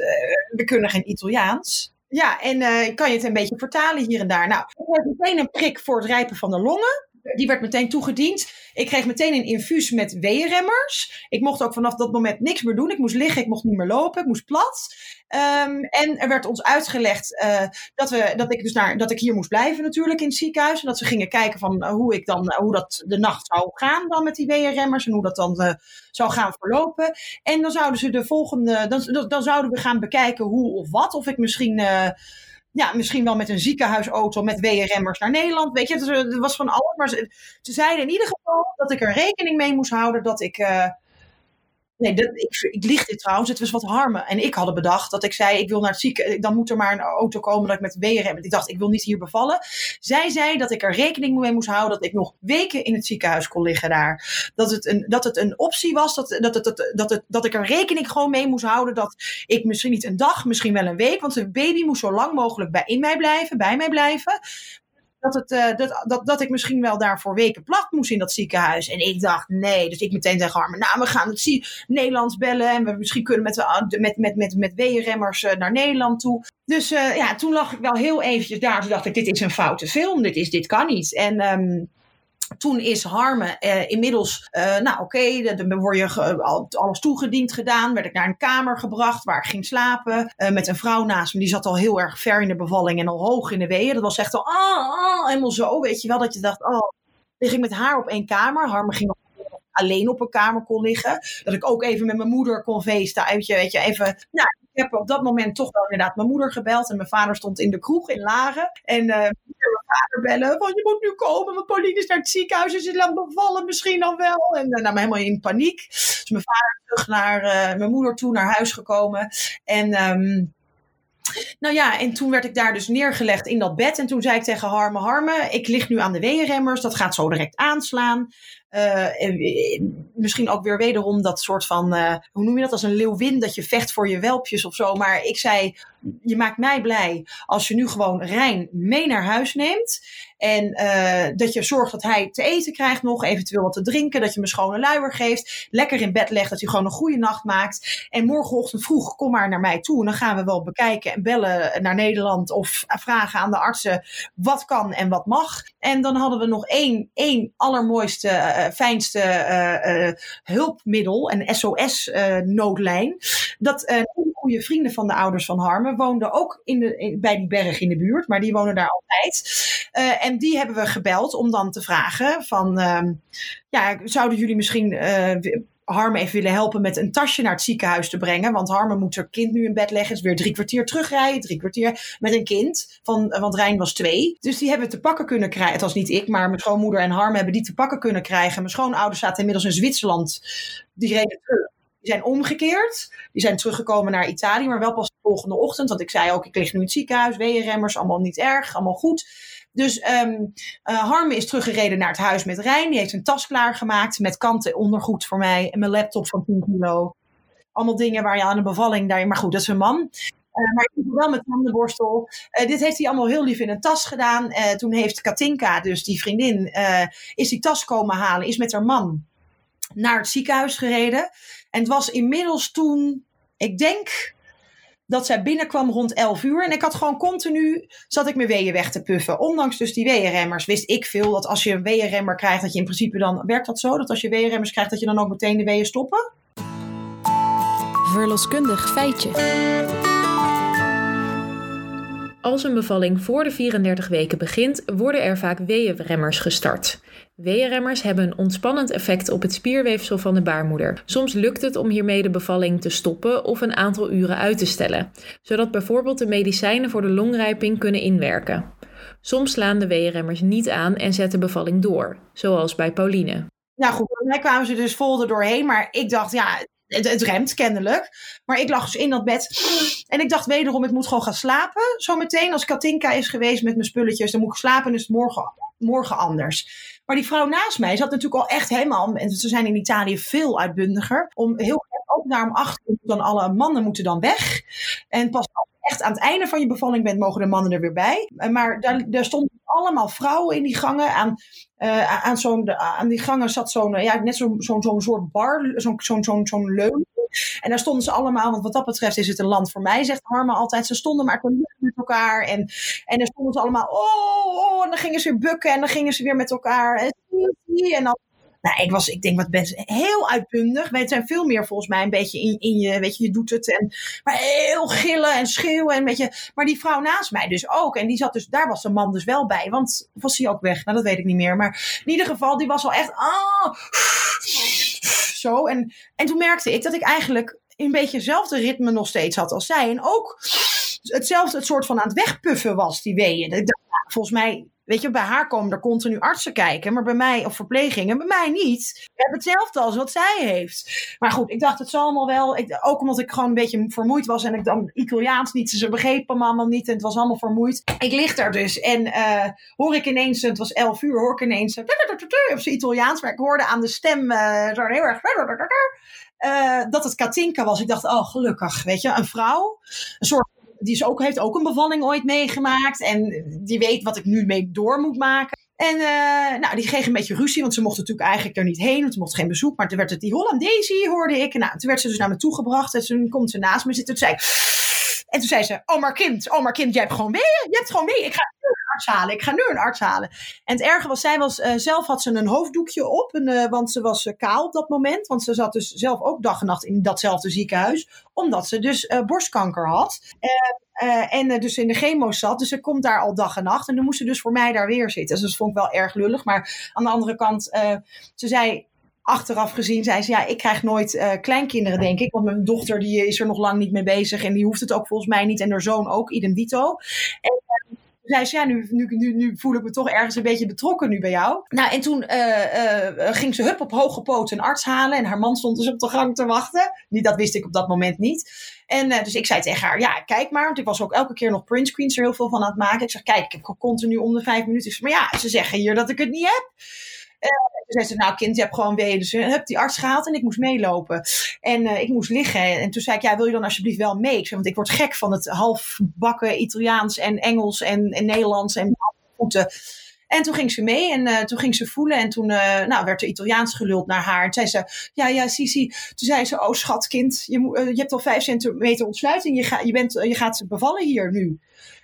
we kunnen geen Italiaans. Ja, en uh, kan je het een beetje vertalen hier en daar? Nou, ik heb meteen een prik voor het rijpen van de longen. Die werd meteen toegediend. Ik kreeg meteen een infuus met weerremmers. Ik mocht ook vanaf dat moment niks meer doen. Ik moest liggen, ik mocht niet meer lopen, ik moest plat. Um, en er werd ons uitgelegd uh, dat, we, dat, ik dus naar, dat ik hier moest blijven natuurlijk in het ziekenhuis. En dat ze gingen kijken van uh, hoe, ik dan, uh, hoe dat de nacht zou gaan dan met die weerremmers. En hoe dat dan zou gaan verlopen. En dan zouden ze de volgende, dan, dan zouden we gaan bekijken hoe of wat. Of ik misschien ja, misschien wel met een ziekenhuisauto met WRM'ers naar Nederland. Weet je, het was van alles. Maar ze, ze, zeiden in ieder geval dat ik er rekening mee moest houden dat ik. Uh, Nee, dat, ik, ik lieg dit trouwens. Het was wat Harmen en ik hadden bedacht dat ik zei: ik wil naar het ziekenhuis. Dan moet er maar een auto komen dat ik met weeën heb. Ik dacht: ik wil niet hier bevallen. Zij zei dat ik er rekening mee moest houden dat ik nog weken in het ziekenhuis kon liggen daar. Dat het een, dat het een optie was. Dat, dat, dat, dat, het, dat ik er rekening gewoon mee moest houden. Dat ik misschien niet een dag, misschien wel een week. Want de baby moest zo lang mogelijk bij, in mij blijven, bij mij blijven dat, het, uh, dat, dat, dat ik misschien wel daar voor weken plat moest in dat ziekenhuis. En ik dacht, nee. Dus ik meteen tegen Harmen, nou, we gaan het Nederlands bellen. En we misschien kunnen met, met, met, met, met weerremmers uh, naar Nederland toe. Dus uh, ja, toen lag ik wel heel eventjes daar. Toen dacht ik, dit is een foute film. Dit, is, dit kan niet. En... Um, toen is Harme eh, inmiddels, uh, nou oké, dan word je al, alles toegediend gedaan. Werd ik naar een kamer gebracht waar ik ging slapen. Uh, met een vrouw naast me, die zat al heel erg ver in de bevalling en al hoog in de weeën. Dat was echt al, ah, ah, helemaal zo, weet je wel. Dat je dacht, oh, lig ik met haar op één kamer. Harme ging alleen op een kamer kon liggen. Dat ik ook even met mijn moeder kon feesten. Weet je even, nou, ik heb op dat moment toch wel inderdaad mijn moeder gebeld. En mijn vader stond in de kroeg in Laren. En uh, mijn vader bellen van je moet nu komen. Want Pauline is naar het ziekenhuis. En ze aan bevallen misschien al wel. En uh, nou, helemaal in paniek. Dus mijn vader terug naar uh, mijn moeder toe naar huis gekomen. En... Um, nou ja, en toen werd ik daar dus neergelegd in dat bed. En toen zei ik tegen Harme, Harme, ik lig nu aan de weeënremmers. Dat gaat zo direct aanslaan. Uh, misschien ook weer wederom dat soort van, uh, hoe noem je dat, als een leeuwin, dat je vecht voor je welpjes of zo. Maar ik zei, je maakt mij blij als je nu gewoon Rijn mee naar huis neemt. En uh, dat je zorgt dat hij te eten krijgt nog, eventueel wat te drinken. Dat je hem schone luier geeft. Lekker in bed legt, dat hij gewoon een goede nacht maakt. En morgenochtend vroeg, kom maar naar mij toe. En dan gaan we wel bekijken en bellen naar Nederland. Of vragen aan de artsen wat kan en wat mag. En dan hadden we nog één, één allermooiste uh, fijnste uh, uh, hulpmiddel, een SOS-noodlijn. dat goede vrienden van de ouders van Harmen woonden ook in de, bij die berg in de buurt, maar die wonen daar altijd. Uh, en die hebben we gebeld om dan te vragen van, uh, ja, zouden jullie misschien uh, Harmen even willen helpen met een tasje naar het ziekenhuis te brengen. Want Harmen moet haar kind nu in bed leggen. Is weer drie kwartier terugrijden. Drie kwartier met een kind. Van, want Rijn was twee. Dus die hebben te pakken kunnen krijgen. Het was niet ik, maar mijn schoonmoeder en Harmen hebben die te pakken kunnen krijgen. Mijn schoonouders zaten inmiddels in Zwitserland. Die reden terug. Die zijn omgekeerd. Die zijn teruggekomen naar Italië, maar wel pas de volgende ochtend. Want ik zei ook, ik lig nu in het ziekenhuis. Weeënremmers, allemaal niet erg, allemaal goed. Dus um, Harme is teruggereden naar het huis met Rijn. Die heeft een tas klaargemaakt met kanten ondergoed voor mij. En mijn laptop van 10 kilo. Allemaal dingen waar je aan een bevalling... Daar, maar goed, dat is een man. Uh, maar ik wel met tandenborstel. Uh, dit heeft hij allemaal heel lief in een tas gedaan. Toen heeft Katinka, dus die vriendin, is die tas komen halen. Is met haar man naar het ziekenhuis gereden. En het was inmiddels toen, ik denk dat zij binnenkwam rond 11 uur. En ik had gewoon continu, zat ik mijn weeën weg te puffen. Ondanks dus die weeënremmers wist ik veel dat als je een weeënremmer krijgt, dat je in principe dan, werkt dat zo? Dat als je weeënremmers krijgt, dat je dan ook meteen de weeën stoppen? Verloskundig feitje. Als een bevalling voor de 34 weken begint, worden er vaak weeënremmers gestart. Weeënremmers hebben een ontspannend effect op het spierweefsel van de baarmoeder. Soms lukt het om hiermee de bevalling te stoppen of een aantal uren uit te stellen, zodat bijvoorbeeld de medicijnen voor de longrijping kunnen inwerken. Soms slaan de weeënremmers niet aan en zetten bevalling door, zoals bij Pauline. Nou goed, bij mij kwamen ze dus vol doorheen, maar ik dacht, ja, het, remt kennelijk. Maar ik lag dus in dat bed. En ik dacht wederom, ik moet gewoon gaan slapen. Zometeen als Katinka is geweest met mijn spulletjes, dan moet ik slapen het morgen, morgen anders. Maar die vrouw naast mij zat natuurlijk al echt helemaal, en ze zijn in Italië veel uitbundiger, om heel ook naar om acht uur dan alle mannen moeten dan weg. En pas echt aan het einde van je bevalling bent, mogen de mannen er weer bij. Maar daar, daar stonden allemaal vrouwen in die gangen. Aan, uh, aan, zo'n, aan die gangen zat zo'n, ja, net zo'n zo'n zo'n soort bar, zo'n zo'n zo'n zo'n leun. En daar stonden ze allemaal, want wat dat betreft is het een land voor mij, zegt Harma altijd. Ze stonden maar met elkaar. En, en dan stonden ze allemaal, oh, oh, en dan gingen ze weer bukken en dan gingen ze weer met elkaar. En dan nou, ik was, ik denk, wat best heel uitbundig. Het zijn veel meer volgens mij een beetje in, in je, weet je, je doet het. En, maar heel gillen en schreeuwen. En beetje, maar die vrouw naast mij dus ook. En die zat dus, daar was de man dus wel bij. Want was hij ook weg? Nou, dat weet ik niet meer. Maar in ieder geval, die was al echt, ah, zo. En, en toen merkte ik dat ik eigenlijk een beetje hetzelfde ritme nog steeds had als zij. En ook hetzelfde het soort van aan het wegpuffen was, die weeën. Ik volgens mij Weet je, bij haar komen er continu artsen kijken, maar bij mij, of verplegingen, bij mij niet. Ik heb hetzelfde als wat zij heeft. Maar goed, ik dacht, het zal allemaal wel. Ook omdat ik gewoon een beetje vermoeid was en ik dan Italiaans niet, ze begrepen me allemaal niet en het was allemaal vermoeid. Ik lig daar dus en uh, hoor ik ineens, het was 11 uur, hoor ik ineens op zijn Italiaans, maar ik hoorde aan de stem uh, zo heel erg. Dat het Katinka was. Ik dacht, oh gelukkig, weet je, een vrouw. Een soort die is ook, heeft ook een bevalling ooit meegemaakt. En die weet wat ik nu mee door moet maken. En uh, nou, die kreeg een beetje ruzie, want ze mocht natuurlijk eigenlijk er niet heen. Want ze mocht geen bezoek. Maar toen werd het die Hollandaise, hoorde ik. En nou, toen werd ze dus naar me toe gebracht. En toen komt ze naast me zitten. Toen zei en toen zei ze, oh maar kind, oh maar kind, jij hebt gewoon mee. Je hebt gewoon mee. Ik ga arts. Ik ga nu een arts halen. En het erge was, zij was, uh, zelf had ze een hoofddoekje op. En, uh, want ze was uh, kaal op dat moment. Want ze zat dus zelf ook dag en nacht in datzelfde ziekenhuis. Omdat ze dus borstkanker had. en dus in de chemo zat. Dus ze komt daar al dag en nacht. En dan moest ze dus voor mij daar weer zitten. Dus dat vond ik wel erg lullig. Maar aan de andere kant, ze zei achteraf gezien zei ze, ja, ik krijg nooit kleinkinderen, denk ik. Want mijn dochter die is er nog lang niet mee bezig. En die hoeft het ook volgens mij niet. En haar zoon ook, idem dito. En zei ze, ja, nu, nu, voel ik me toch ergens een beetje betrokken nu bij jou. Nou, en toen uh, ging ze hup op hoge poot een arts halen. En haar man stond dus op de gang te wachten. Niet, dat wist ik op dat moment niet. En dus ik zei tegen haar, ja, kijk maar. Want ik was ook elke keer nog printscreens er heel veel van aan het maken. Ik zeg, kijk, ik heb continu om de vijf minuten. Maar ja, ze zeggen hier dat ik het niet heb. Toen zei ze, nou kind, je hebt gewoon wee. Dus heb die arts gehaald en ik moest meelopen. En uh, ik moest liggen. En toen zei ik, ja, wil je dan alsjeblieft wel mee? Ik zei, want ik word gek van het halfbakken Italiaans en Engels en, en Nederlands en voeten. En toen ging ze mee en uh, toen ging ze voelen. En toen uh, nou, werd er Italiaans geluld naar haar. En zei ze, ja, ja, Sisi. Toen zei ze, oh schatkind, je, je hebt al vijf centimeter ontsluiting. Je, ga, je, bent, je gaat bevallen hier nu.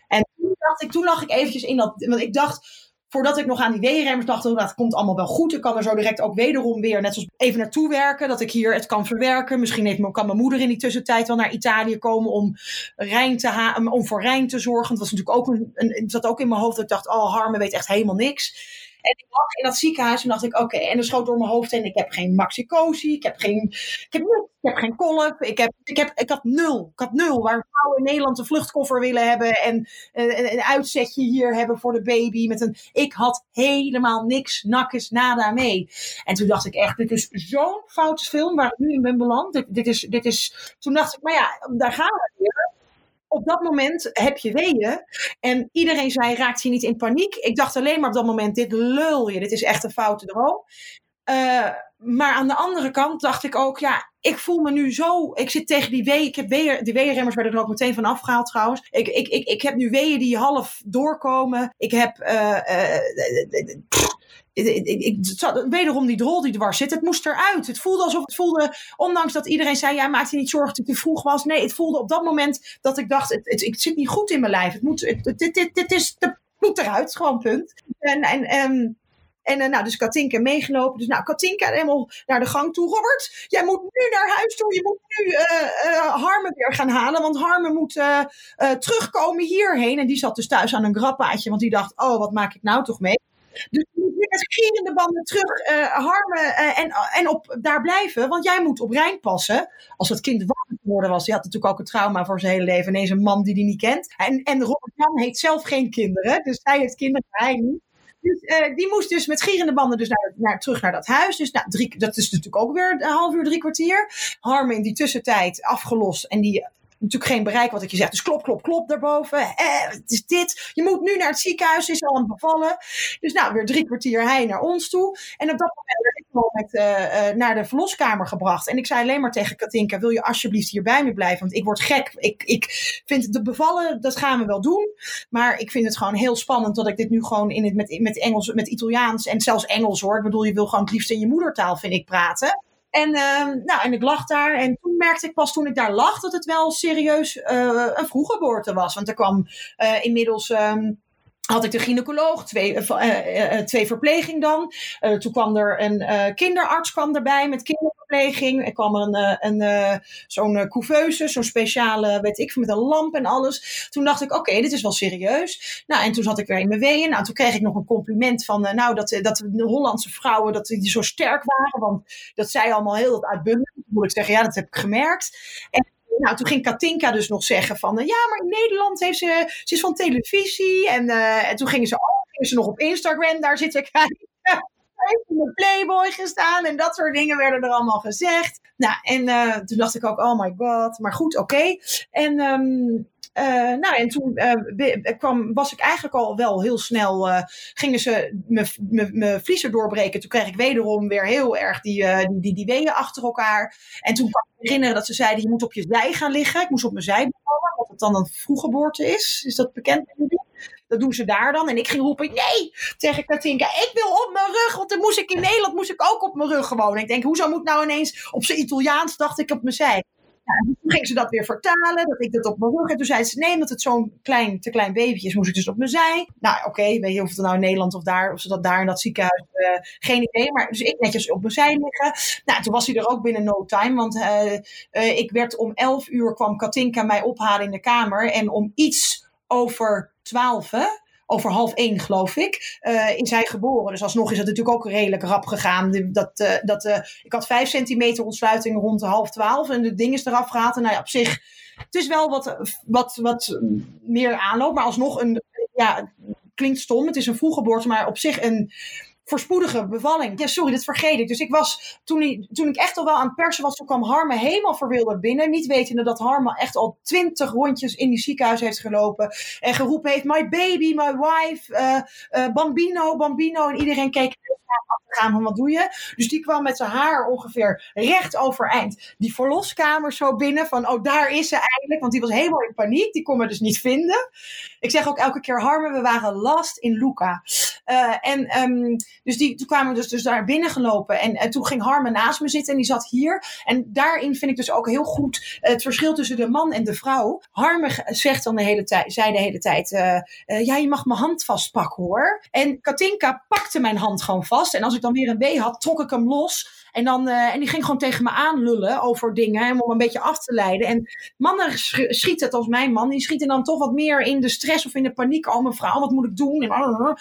En toen dacht ik, toen lag ik eventjes in dat, want ik dacht, voordat ik nog aan die weerremmers dacht, oh, dat komt allemaal wel goed. Ik kan er zo direct ook wederom weer, net zoals even naartoe werken, dat ik hier het kan verwerken. Misschien heeft, kan mijn moeder in die tussentijd wel naar Italië komen om, Rijn te om voor Rijn te zorgen. Dat was natuurlijk ook een, zat ook in mijn hoofd dat ik dacht, oh, Harme weet echt helemaal niks. En ik lag in dat ziekenhuis en dacht ik, oké, en er schoot door mijn hoofd heen, ik heb geen maxicosi, ik heb geen, ik heb, ik heb geen kolf, ik, heb, ik, heb, ik had nul, ik had nul. Waar vrouwen in Nederland een vluchtkoffer willen hebben en uh, een uitzetje hier hebben voor de baby. Met een, ik had helemaal niks, nakkes, nada mee. En toen dacht ik echt, dit is zo'n foute film waar ik nu in ben beland. Dit, dit, is, dit is, toen dacht ik, maar ja, daar gaan we weer op dat moment heb je weeën. En iedereen zei, raakt je niet in paniek? Ik dacht alleen maar op dat moment, dit lul je. Dit is echt een foute droom. Uh, maar aan de andere kant dacht ik ook, ja, ik voel me nu zo. Ik zit tegen die weeën. Ik heb weeën. De weeënremmers werden er ook meteen van afgehaald trouwens. Ik, ik, ik, ik heb nu weeën die half doorkomen. Ik heb. Uh, uh, ik, ik, wederom die drol die dwars zit. Het moest eruit. Het voelde alsof het voelde, ondanks dat iedereen zei: ja, maak je niet zorgen dat ik te vroeg was. Nee, het voelde op dat moment dat ik dacht: het, het, zit niet goed in mijn lijf. Het moet, het, dit, is, het moet eruit, gewoon punt. En, en um, en uh, nou, dus Katinka meegelopen. Dus nou, Katinka helemaal naar de gang toe. Robert, jij moet nu naar huis toe. Je moet nu uh, Harmen weer gaan halen. Want Harmen moet terugkomen hierheen. En die zat dus thuis aan een grappaatje. Want die dacht, oh, wat maak ik nou toch mee? Dus je moet met gierende banden terug harmen en, en op, daar blijven. Want jij moet op Rijn passen. Als dat kind wakker geworden was. Die had natuurlijk ook een trauma voor zijn hele leven. Ineens een man die hij niet kent. En, en Robert Jan heeft zelf geen kinderen. Dus hij heeft kinderen, hij niet. Dus, uh, die moest dus met gierende banden dus naar, naar, terug naar dat huis. Dus nou, drie, dat is natuurlijk ook weer een half uur, drie kwartier. Harmen in die tussentijd afgelost. En die natuurlijk geen bereik wat ik je zeg. Dus klop, klop, klop daarboven. Eh, het is dit. Je moet nu naar het ziekenhuis, is al aan het bevallen. Dus nou, weer drie kwartier hij naar ons toe. En op dat moment werd ik met, uh, uh, naar de verloskamer gebracht. En ik zei alleen maar tegen Katinka, wil je alsjeblieft hier bij me blijven? Want ik word gek. Ik, ik vind de bevallen, dat gaan we wel doen. Maar ik vind het gewoon heel spannend dat ik dit nu gewoon in het, met, met Engels, met Italiaans en zelfs Engels hoor. Ik bedoel, je wil gewoon het liefst in je moedertaal, vind ik, praten. En, uh, nou, en ik lag daar. En toen merkte ik pas toen ik daar lag dat het wel serieus uh, een vroeggeboorte was. Want er kwam uh, inmiddels. Um, had ik de gynaecoloog, twee, uh, twee verpleging dan. Toen kwam er een kinderarts kwam erbij met kinderverpleging. Er kwam een, een, zo'n couveuse, zo'n speciale, weet ik met een lamp en alles. Toen dacht ik, oké, dit is wel serieus. Nou, en toen zat ik weer in mijn weeën. Nou, toen kreeg ik nog een compliment van, nou, dat, dat de Hollandse vrouwen, dat die zo sterk waren. Want dat zij allemaal heel dat uitbundig. Moet ik zeggen, ja, dat heb ik gemerkt. En nou, toen ging Katinka dus nog zeggen van, ja, maar in Nederland heeft ze, ze is van televisie. En, en toen gingen ze, oh, gingen ze nog op Instagram, daar zit ik heeft in de Playboy gestaan en dat soort dingen werden er allemaal gezegd. Nou, en uh, toen dacht ik ook, oh my god, maar goed, oké. En um, uh, nou, en toen uh, kwam, was ik eigenlijk al wel heel snel, gingen ze mijn vliezer doorbreken. Toen kreeg ik wederom weer heel erg die, die, die, die weeën achter elkaar. En toen kwam ik me herinneren dat ze zeiden, je moet op je zij gaan liggen. Ik moest op mijn zij bevallen, wat het dan een vroeggeboorte is. Is dat bekend? Dat doen ze daar dan. En ik ging roepen, nee, tegen Katinka, ik wil op mijn rug. Want dan moest ik in Nederland moest ik ook op mijn rug gewoon. Ik denk, hoezo moet nou ineens op zijn Italiaans, dacht ik op mijn zij. Ja, toen ging ze dat weer vertalen, dat ik dat op mijn rug. En toen zei ze, nee, omdat het zo'n klein, te klein babytje is, moest ik dus op mijn zij. Nou, oké, okay, weet je of het nou in Nederland of daar, of ze dat daar in dat ziekenhuis, uh, geen idee. Maar dus ik netjes op mijn zij liggen. Nou, toen was hij er ook binnen no time, want uh, uh, ik werd om 11 uur, kwam Katinka mij ophalen in de kamer. En om iets over 12, hè, over half één, geloof ik, uh, is hij geboren. Dus alsnog is het natuurlijk ook redelijk rap gegaan. Dat, uh, dat, uh, ik had vijf centimeter ontsluiting rond half twaalf en de ding is eraf gehaald. En nou ja, op zich, het is wel wat, wat, wat meer aanloop, maar alsnog een, ja, klinkt stom. Het is een vroeggeboorte, maar op zich een voorspoedige bevalling. Ja, sorry, dat vergeet ik. Dus ik was, toen, toen ik echt al wel aan het persen was, toen kwam Harme helemaal verwilderd binnen. Niet wetende dat Harme echt al twintig rondjes in die ziekenhuis heeft gelopen. En geroepen heeft, my baby, my wife, uh, uh, bambino, bambino. En iedereen keek gaan van wat doe je? Dus die kwam met zijn haar ongeveer recht overeind die verloskamer zo binnen van oh daar is ze eigenlijk, want die was helemaal in paniek, die kon me dus niet vinden. Ik zeg ook elke keer Harme, we waren last in Luca. Uh, en um, dus die, toen kwamen we dus, dus daar binnen gelopen. En, en toen ging Harmen naast me zitten en die zat hier. En daarin vind ik dus ook heel goed het verschil tussen de man en de vrouw. Harmen zegt dan de hele tijd, zei de hele tijd, ja, je mag mijn hand vastpakken hoor. En Katinka pakte mijn hand gewoon vast. En als ik dan weer een B had, trok ik hem los. En, dan, uh, en die ging gewoon tegen me aanlullen over dingen. Om een beetje af te leiden. En mannen schieten het als mijn man. Die schieten dan toch wat meer in de stress of in de paniek. Oh mevrouw, wat moet ik doen? En, en,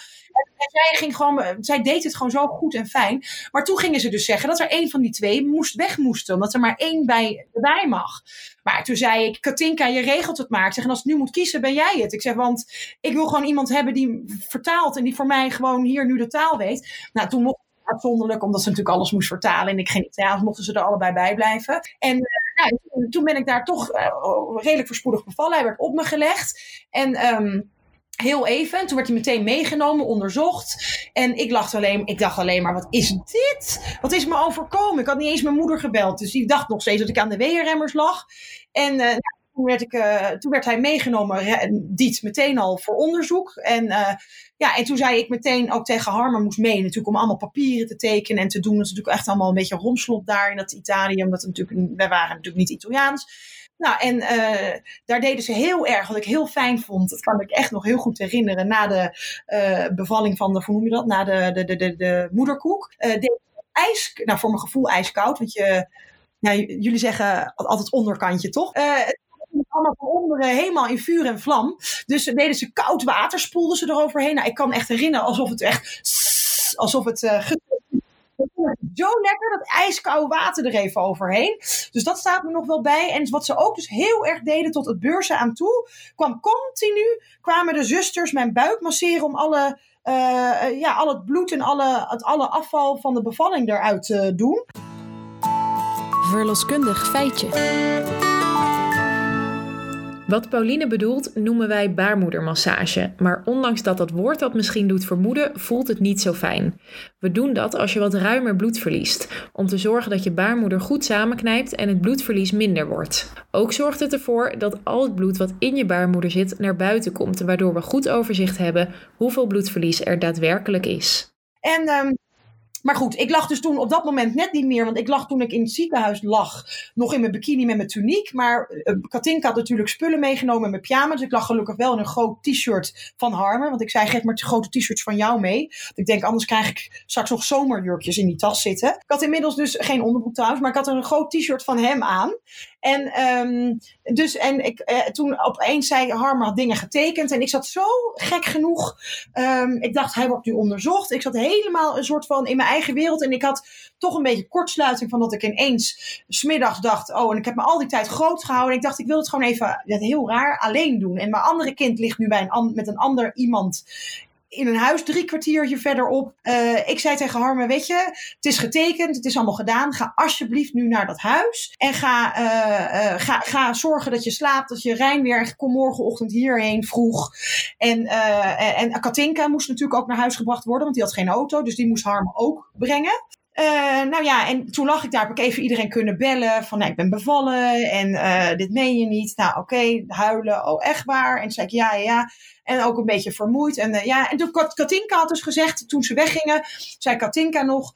zij, ging gewoon, zij deed het gewoon zo goed en fijn. Maar toen gingen ze dus zeggen dat er één van die twee moest weg moesten. Omdat er maar één bij, bij mag. Maar toen zei ik, Katinka, je regelt het maar. Ik zeg, en als het nu moet kiezen, ben jij het. Ik zeg, want ik wil gewoon iemand hebben die vertaalt. En die voor mij gewoon hier nu de taal weet. Nou, toen mocht uitzonderlijk, omdat ze natuurlijk alles moest vertalen en ik geen Italiaans, mochten ze er allebei bij blijven. En uh, nou, toen, ben ik daar toch uh, redelijk voorspoedig bevallen. Hij werd op me gelegd. En um, heel even. Toen werd hij meteen meegenomen, onderzocht. En ik, lacht alleen, ik dacht alleen maar, wat is dit? Wat is me overkomen? Ik had niet eens mijn moeder gebeld. Dus die dacht nog steeds dat ik aan de weerremmers lag. En uh, toen werd, ik, toen werd hij meegenomen, Diet, meteen al voor onderzoek. En, ja, en toen zei ik meteen ook tegen Harmer moest mee, natuurlijk om allemaal papieren te tekenen en te doen. Dat is natuurlijk echt allemaal een beetje romslot daar in dat Italië, omdat natuurlijk, wij waren natuurlijk niet Italiaans. Nou, en uh, daar deden ze heel erg, wat ik heel fijn vond, dat kan ik echt nog heel goed herinneren, na de uh, bevalling van de, hoe noem je dat, na de, de, de, de, de moederkoek. Uh, deden ijs, nou voor mijn gevoel ijskoud, want je, nou, jullie zeggen altijd onderkantje, toch? Allemaal van onderen helemaal in vuur en vlam. Dus deden ze koud water, spoelden ze eroverheen. Nou, ik kan echt herinneren alsof het echt, alsof het uh, zo lekker, dat ijskoude water er even overheen. Dus dat staat me nog wel bij. En wat ze ook dus heel erg deden tot het beurzen aan toe, kwam continu, kwamen de zusters mijn buik masseren om alle, uh, ja, al het bloed en alle, het alle afval van de bevalling eruit te doen. Verloskundig feitje. Wat Pauline bedoelt noemen wij baarmoedermassage, maar ondanks dat dat woord dat misschien doet vermoeden, voelt het niet zo fijn. We doen dat als je wat ruimer bloed verliest, om te zorgen dat je baarmoeder goed samenknijpt en het bloedverlies minder wordt. Ook zorgt het ervoor dat al het bloed wat in je baarmoeder zit naar buiten komt, waardoor we goed overzicht hebben hoeveel bloedverlies er daadwerkelijk is. En um, maar goed, ik lag dus toen op dat moment net niet meer. Want ik lag toen ik in het ziekenhuis lag. Nog in mijn bikini met mijn tuniek. Maar uh, Katinka had natuurlijk spullen meegenomen in mijn pyjama. Dus ik lag gelukkig wel in een groot t-shirt van Harmer. Want ik zei, geef maar grote t-shirts van jou mee. Ik denk, anders krijg ik straks nog zomerjurkjes in die tas zitten. Ik had inmiddels dus geen onderbroek trouwens. Maar ik had een groot t-shirt van hem aan. En, um, dus, en ik, uh, toen opeens zei Harmer had dingen getekend. En ik zat zo gek genoeg. Um, ik dacht, hij wordt nu onderzocht. Ik zat helemaal een soort van in mijn eigen wereld. En ik had toch een beetje kortsluiting van dat ik ineens smiddags dacht. Oh, en ik heb me al die tijd groot gehouden. Ik dacht, ik wil het gewoon even heel raar alleen doen. En mijn andere kind ligt nu bij een, met een ander iemand in een huis drie kwartiertje verderop. Uh, ik zei tegen Harmen, weet je, het is getekend, het is allemaal gedaan. Ga alsjeblieft nu naar dat huis. En ga, uh, uh, ga, ga zorgen dat je slaapt, dat je Rijn weer, kom morgenochtend hierheen vroeg. En, en Katinka moest natuurlijk ook naar huis gebracht worden, want die had geen auto. Dus die moest Harmen ook brengen. Uh, nou ja, en toen lag ik daar, heb ik even iedereen kunnen bellen van, nou, ik ben bevallen en uh, dit meen je niet. Nou, oké, huilen, oh, echt waar? En toen zei ik, ja, ja, ja. En ook een beetje vermoeid. En uh, ja, en toen Katinka had dus gezegd, toen ze weggingen, zei Katinka nog,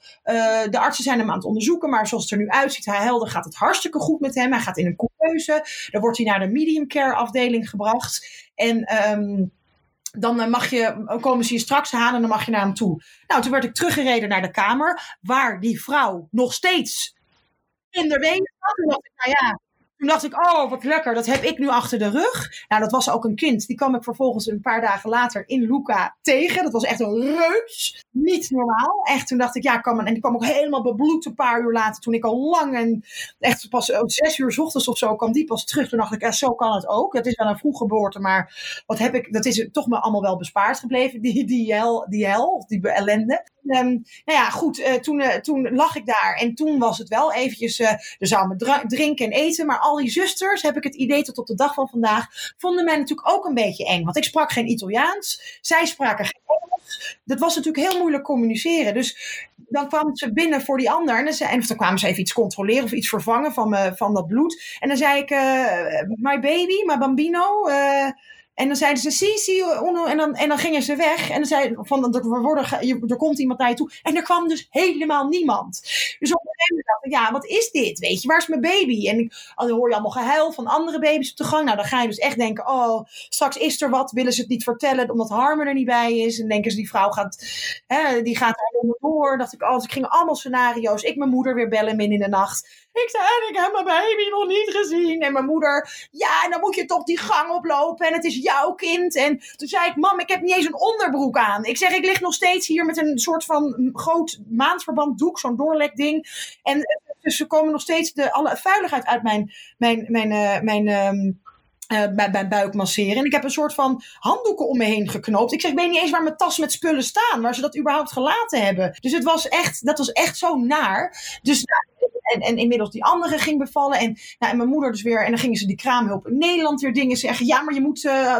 de artsen zijn hem aan het onderzoeken, maar zoals het er nu uitziet, hij helder gaat het hartstikke goed met hem. Hij gaat in een couveuse, dan wordt hij naar de medium care afdeling gebracht. En... Um, dan mag je, komen ze je straks halen en dan mag je naar hem toe. Nou, toen werd ik teruggereden naar de kamer, waar die vrouw nog steeds in de benen zat. Toen dacht ik, nou ja, toen dacht ik, oh, wat lekker, dat heb ik nu achter de rug. Nou, dat was ook een kind. Die kwam ik vervolgens een paar dagen later in Luca tegen. Dat was echt een reus. Niet normaal. Echt, toen dacht ik, ja, En die kwam ook helemaal bebloed een paar uur later. Toen ik al lang en echt pas oh, zes uur s ochtends of zo kwam die pas terug. Toen dacht ik, zo kan het ook. Dat is wel een vroeggeboorte, maar wat heb ik, dat is toch me allemaal wel bespaard gebleven. Die, die hel, die hel, die ellende. Um, nou ja, goed, uh, toen, uh, toen lag ik daar en toen was het wel eventjes, uh, er zou me drinken en eten, maar al die zusters, heb ik het idee tot op de dag van vandaag, vonden mij natuurlijk ook een beetje eng. Want ik sprak geen Italiaans, zij spraken geen Engels. Dat was natuurlijk heel moeilijk communiceren. Dus dan kwamen ze binnen voor die ander en zei, en dan kwamen ze even iets controleren of iets vervangen van, me, van dat bloed. En dan zei ik, my baby, my bambino, En dan zeiden ze, zie, zie. En dan, en dan gingen ze weg. En dan zei van, er, worden, er komt iemand naar je toe. En er kwam dus helemaal niemand. Dus op een gegeven moment dacht ik, ja, wat is dit? Weet je, waar is mijn baby? En ik, dan hoor je allemaal gehuil van andere baby's op de gang. Nou, dan ga je dus echt denken, oh, straks is er wat. Willen ze het niet vertellen, omdat Harmer er niet bij is. En denken ze, die vrouw gaat, hè, die gaat daar door. Dacht ik, oh, ik ging allemaal scenario's. Ik mijn moeder weer bellen midden in de nacht. Ik zei, en ik heb mijn baby nog niet gezien. En mijn moeder, ja, en dan moet je toch die gang oplopen. En het is jouw kind. En toen zei ik, mam, ik heb niet eens een onderbroek aan. Ik zeg, ik lig nog steeds hier met een soort van groot maandverband doek. Zo'n doorlekding. En dus ze komen nog steeds de, alle vuiligheid uit mijn, mijn, mijn, uh, mijn um, uh, bij mijn buik masseren. En ik heb een soort van handdoeken om me heen geknoopt. Ik zeg, ik weet niet eens waar mijn tas met spullen staan. Waar ze dat überhaupt gelaten hebben. Dus het was echt, dat was echt zo naar. Dus en, en inmiddels die andere ging bevallen. En, nou, en mijn moeder dus weer. En dan gingen ze die kraamhulp in Nederland weer dingen zeggen. Ja, maar je moet uh,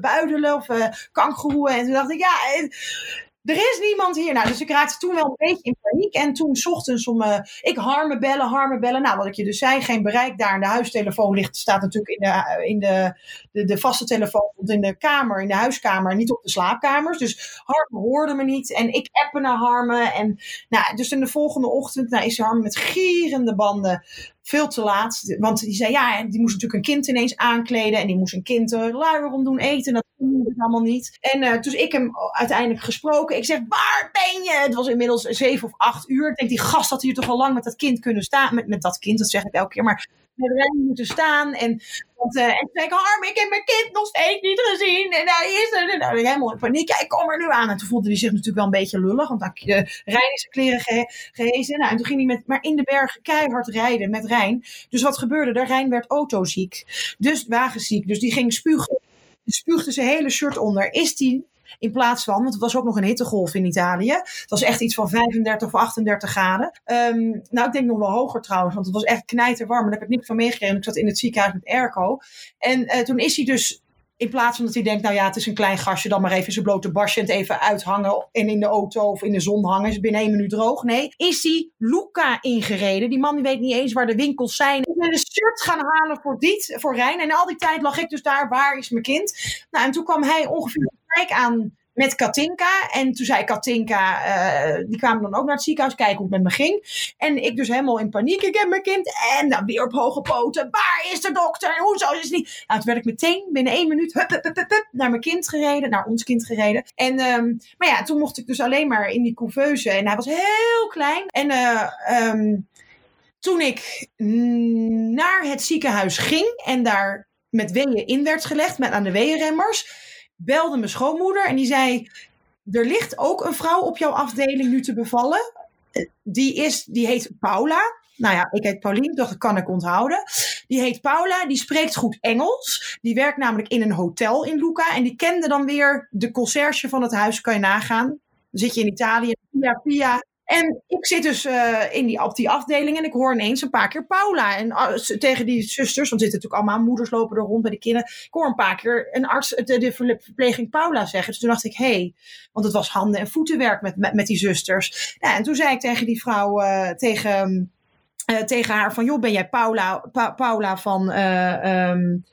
buidelen of uh, kangeroeën. En toen dacht ik, ja, er is niemand hier. Nou, dus ik raakte toen wel een beetje in paniek. En toen ochtends om, uh, ik harme bellen, harme bellen. Nou, wat ik je dus zei, geen bereik daar. De huistelefoon ligt, staat natuurlijk in de, in de, de, de vaste telefoon in de kamer, in de huiskamer, niet op de slaapkamers. Dus Harme hoorde me niet. En ik appen naar Harme. En nou, dus in de volgende ochtend nou, is Harme met gierende banden veel te laat. Want die zei, ja, die moest natuurlijk een kind ineens aankleden. En die moest een kind uh, luier om doen eten. Dat kon ik allemaal niet. En toen ik hem uiteindelijk gesproken. Ik zeg, waar ben je? Het was inmiddels zeven of acht uur. Ik denk, die gast had hier toch al lang met dat kind kunnen staan. Met, met dat kind, dat zeg ik elke keer. Maar met Rijn moeten staan. En, want, toen zei ik, Harm, ik heb mijn kind nog steeds niet gezien. En hij is er. En nou, helemaal in paniek. Ik kom er nu aan. En toen voelde hij zich natuurlijk wel een beetje lullig. Want uh, Rijn is zijn kleren ge gehezen. Nou, en toen ging hij met, maar in de bergen keihard rijden met Rijn. Dus wat gebeurde er? Rijn werd autoziek. Dus wagenziek. Dus die ging spugen. Spuugde zijn hele shirt onder. Is die in plaats van, want het was ook nog een hittegolf in Italië. Het was echt iets van 35 of 38 graden. Um, nou, ik denk nog wel hoger trouwens, want het was echt knijterwarm. Daar heb ik niks van meegekregen. Ik zat in het ziekenhuis met airco. En uh, toen is hij dus in plaats van dat hij denkt, nou ja, het is een klein gastje, dan maar even zijn blote basje en het even uithangen en in de auto of in de zon hangen, is binnen één minuut droog. Nee, is hij Luca ingereden? Die man die weet niet eens waar de winkels zijn. Ik ben een shirt gaan halen voor dit, voor Rijn. En al die tijd lag ik dus daar, waar is mijn kind? Nou, en toen kwam hij ongeveer gelijk aan met Katinka. En toen zei Katinka, uh, die kwamen dan ook naar het ziekenhuis kijken hoe het met me ging. En ik dus helemaal in paniek, ik heb mijn kind. En dan weer op hoge poten, waar is de dokter? Hoezo is het niet? Nou, toen werd ik meteen binnen één minuut hup, hup, hup, naar mijn kind gereden, naar ons kind gereden. En, um, maar ja, toen mocht ik dus alleen maar in die couveuse. En hij was heel klein. En uh, um, toen ik naar het ziekenhuis ging en daar met weeën in werd gelegd, met aan de weeënremmers belde mijn schoonmoeder en die zei: Er ligt ook een vrouw op jouw afdeling nu te bevallen. Die, is, die heet Paula. Nou ja, ik heet Pauline, dat kan ik onthouden. Die heet Paula, die spreekt goed Engels. Die werkt namelijk in een hotel in Luca. En die kende dan weer de conciërge van het huis, kan je nagaan. Dan zit je in Italië, via via en ik zit dus uh, in die, op die afdeling en ik hoor ineens een paar keer Paula. En uh, tegen die zusters, want zitten natuurlijk allemaal moeders lopen er rond bij de kinderen. Ik hoor een paar keer een arts, de, de verpleging Paula zeggen. Dus toen dacht ik, hé, hey, want het was handen- en voetenwerk met, met, met die zusters. En toen zei ik tegen die vrouw, uh, tegen, tegen haar van, joh, ben jij Paula, pa Paula van... Um,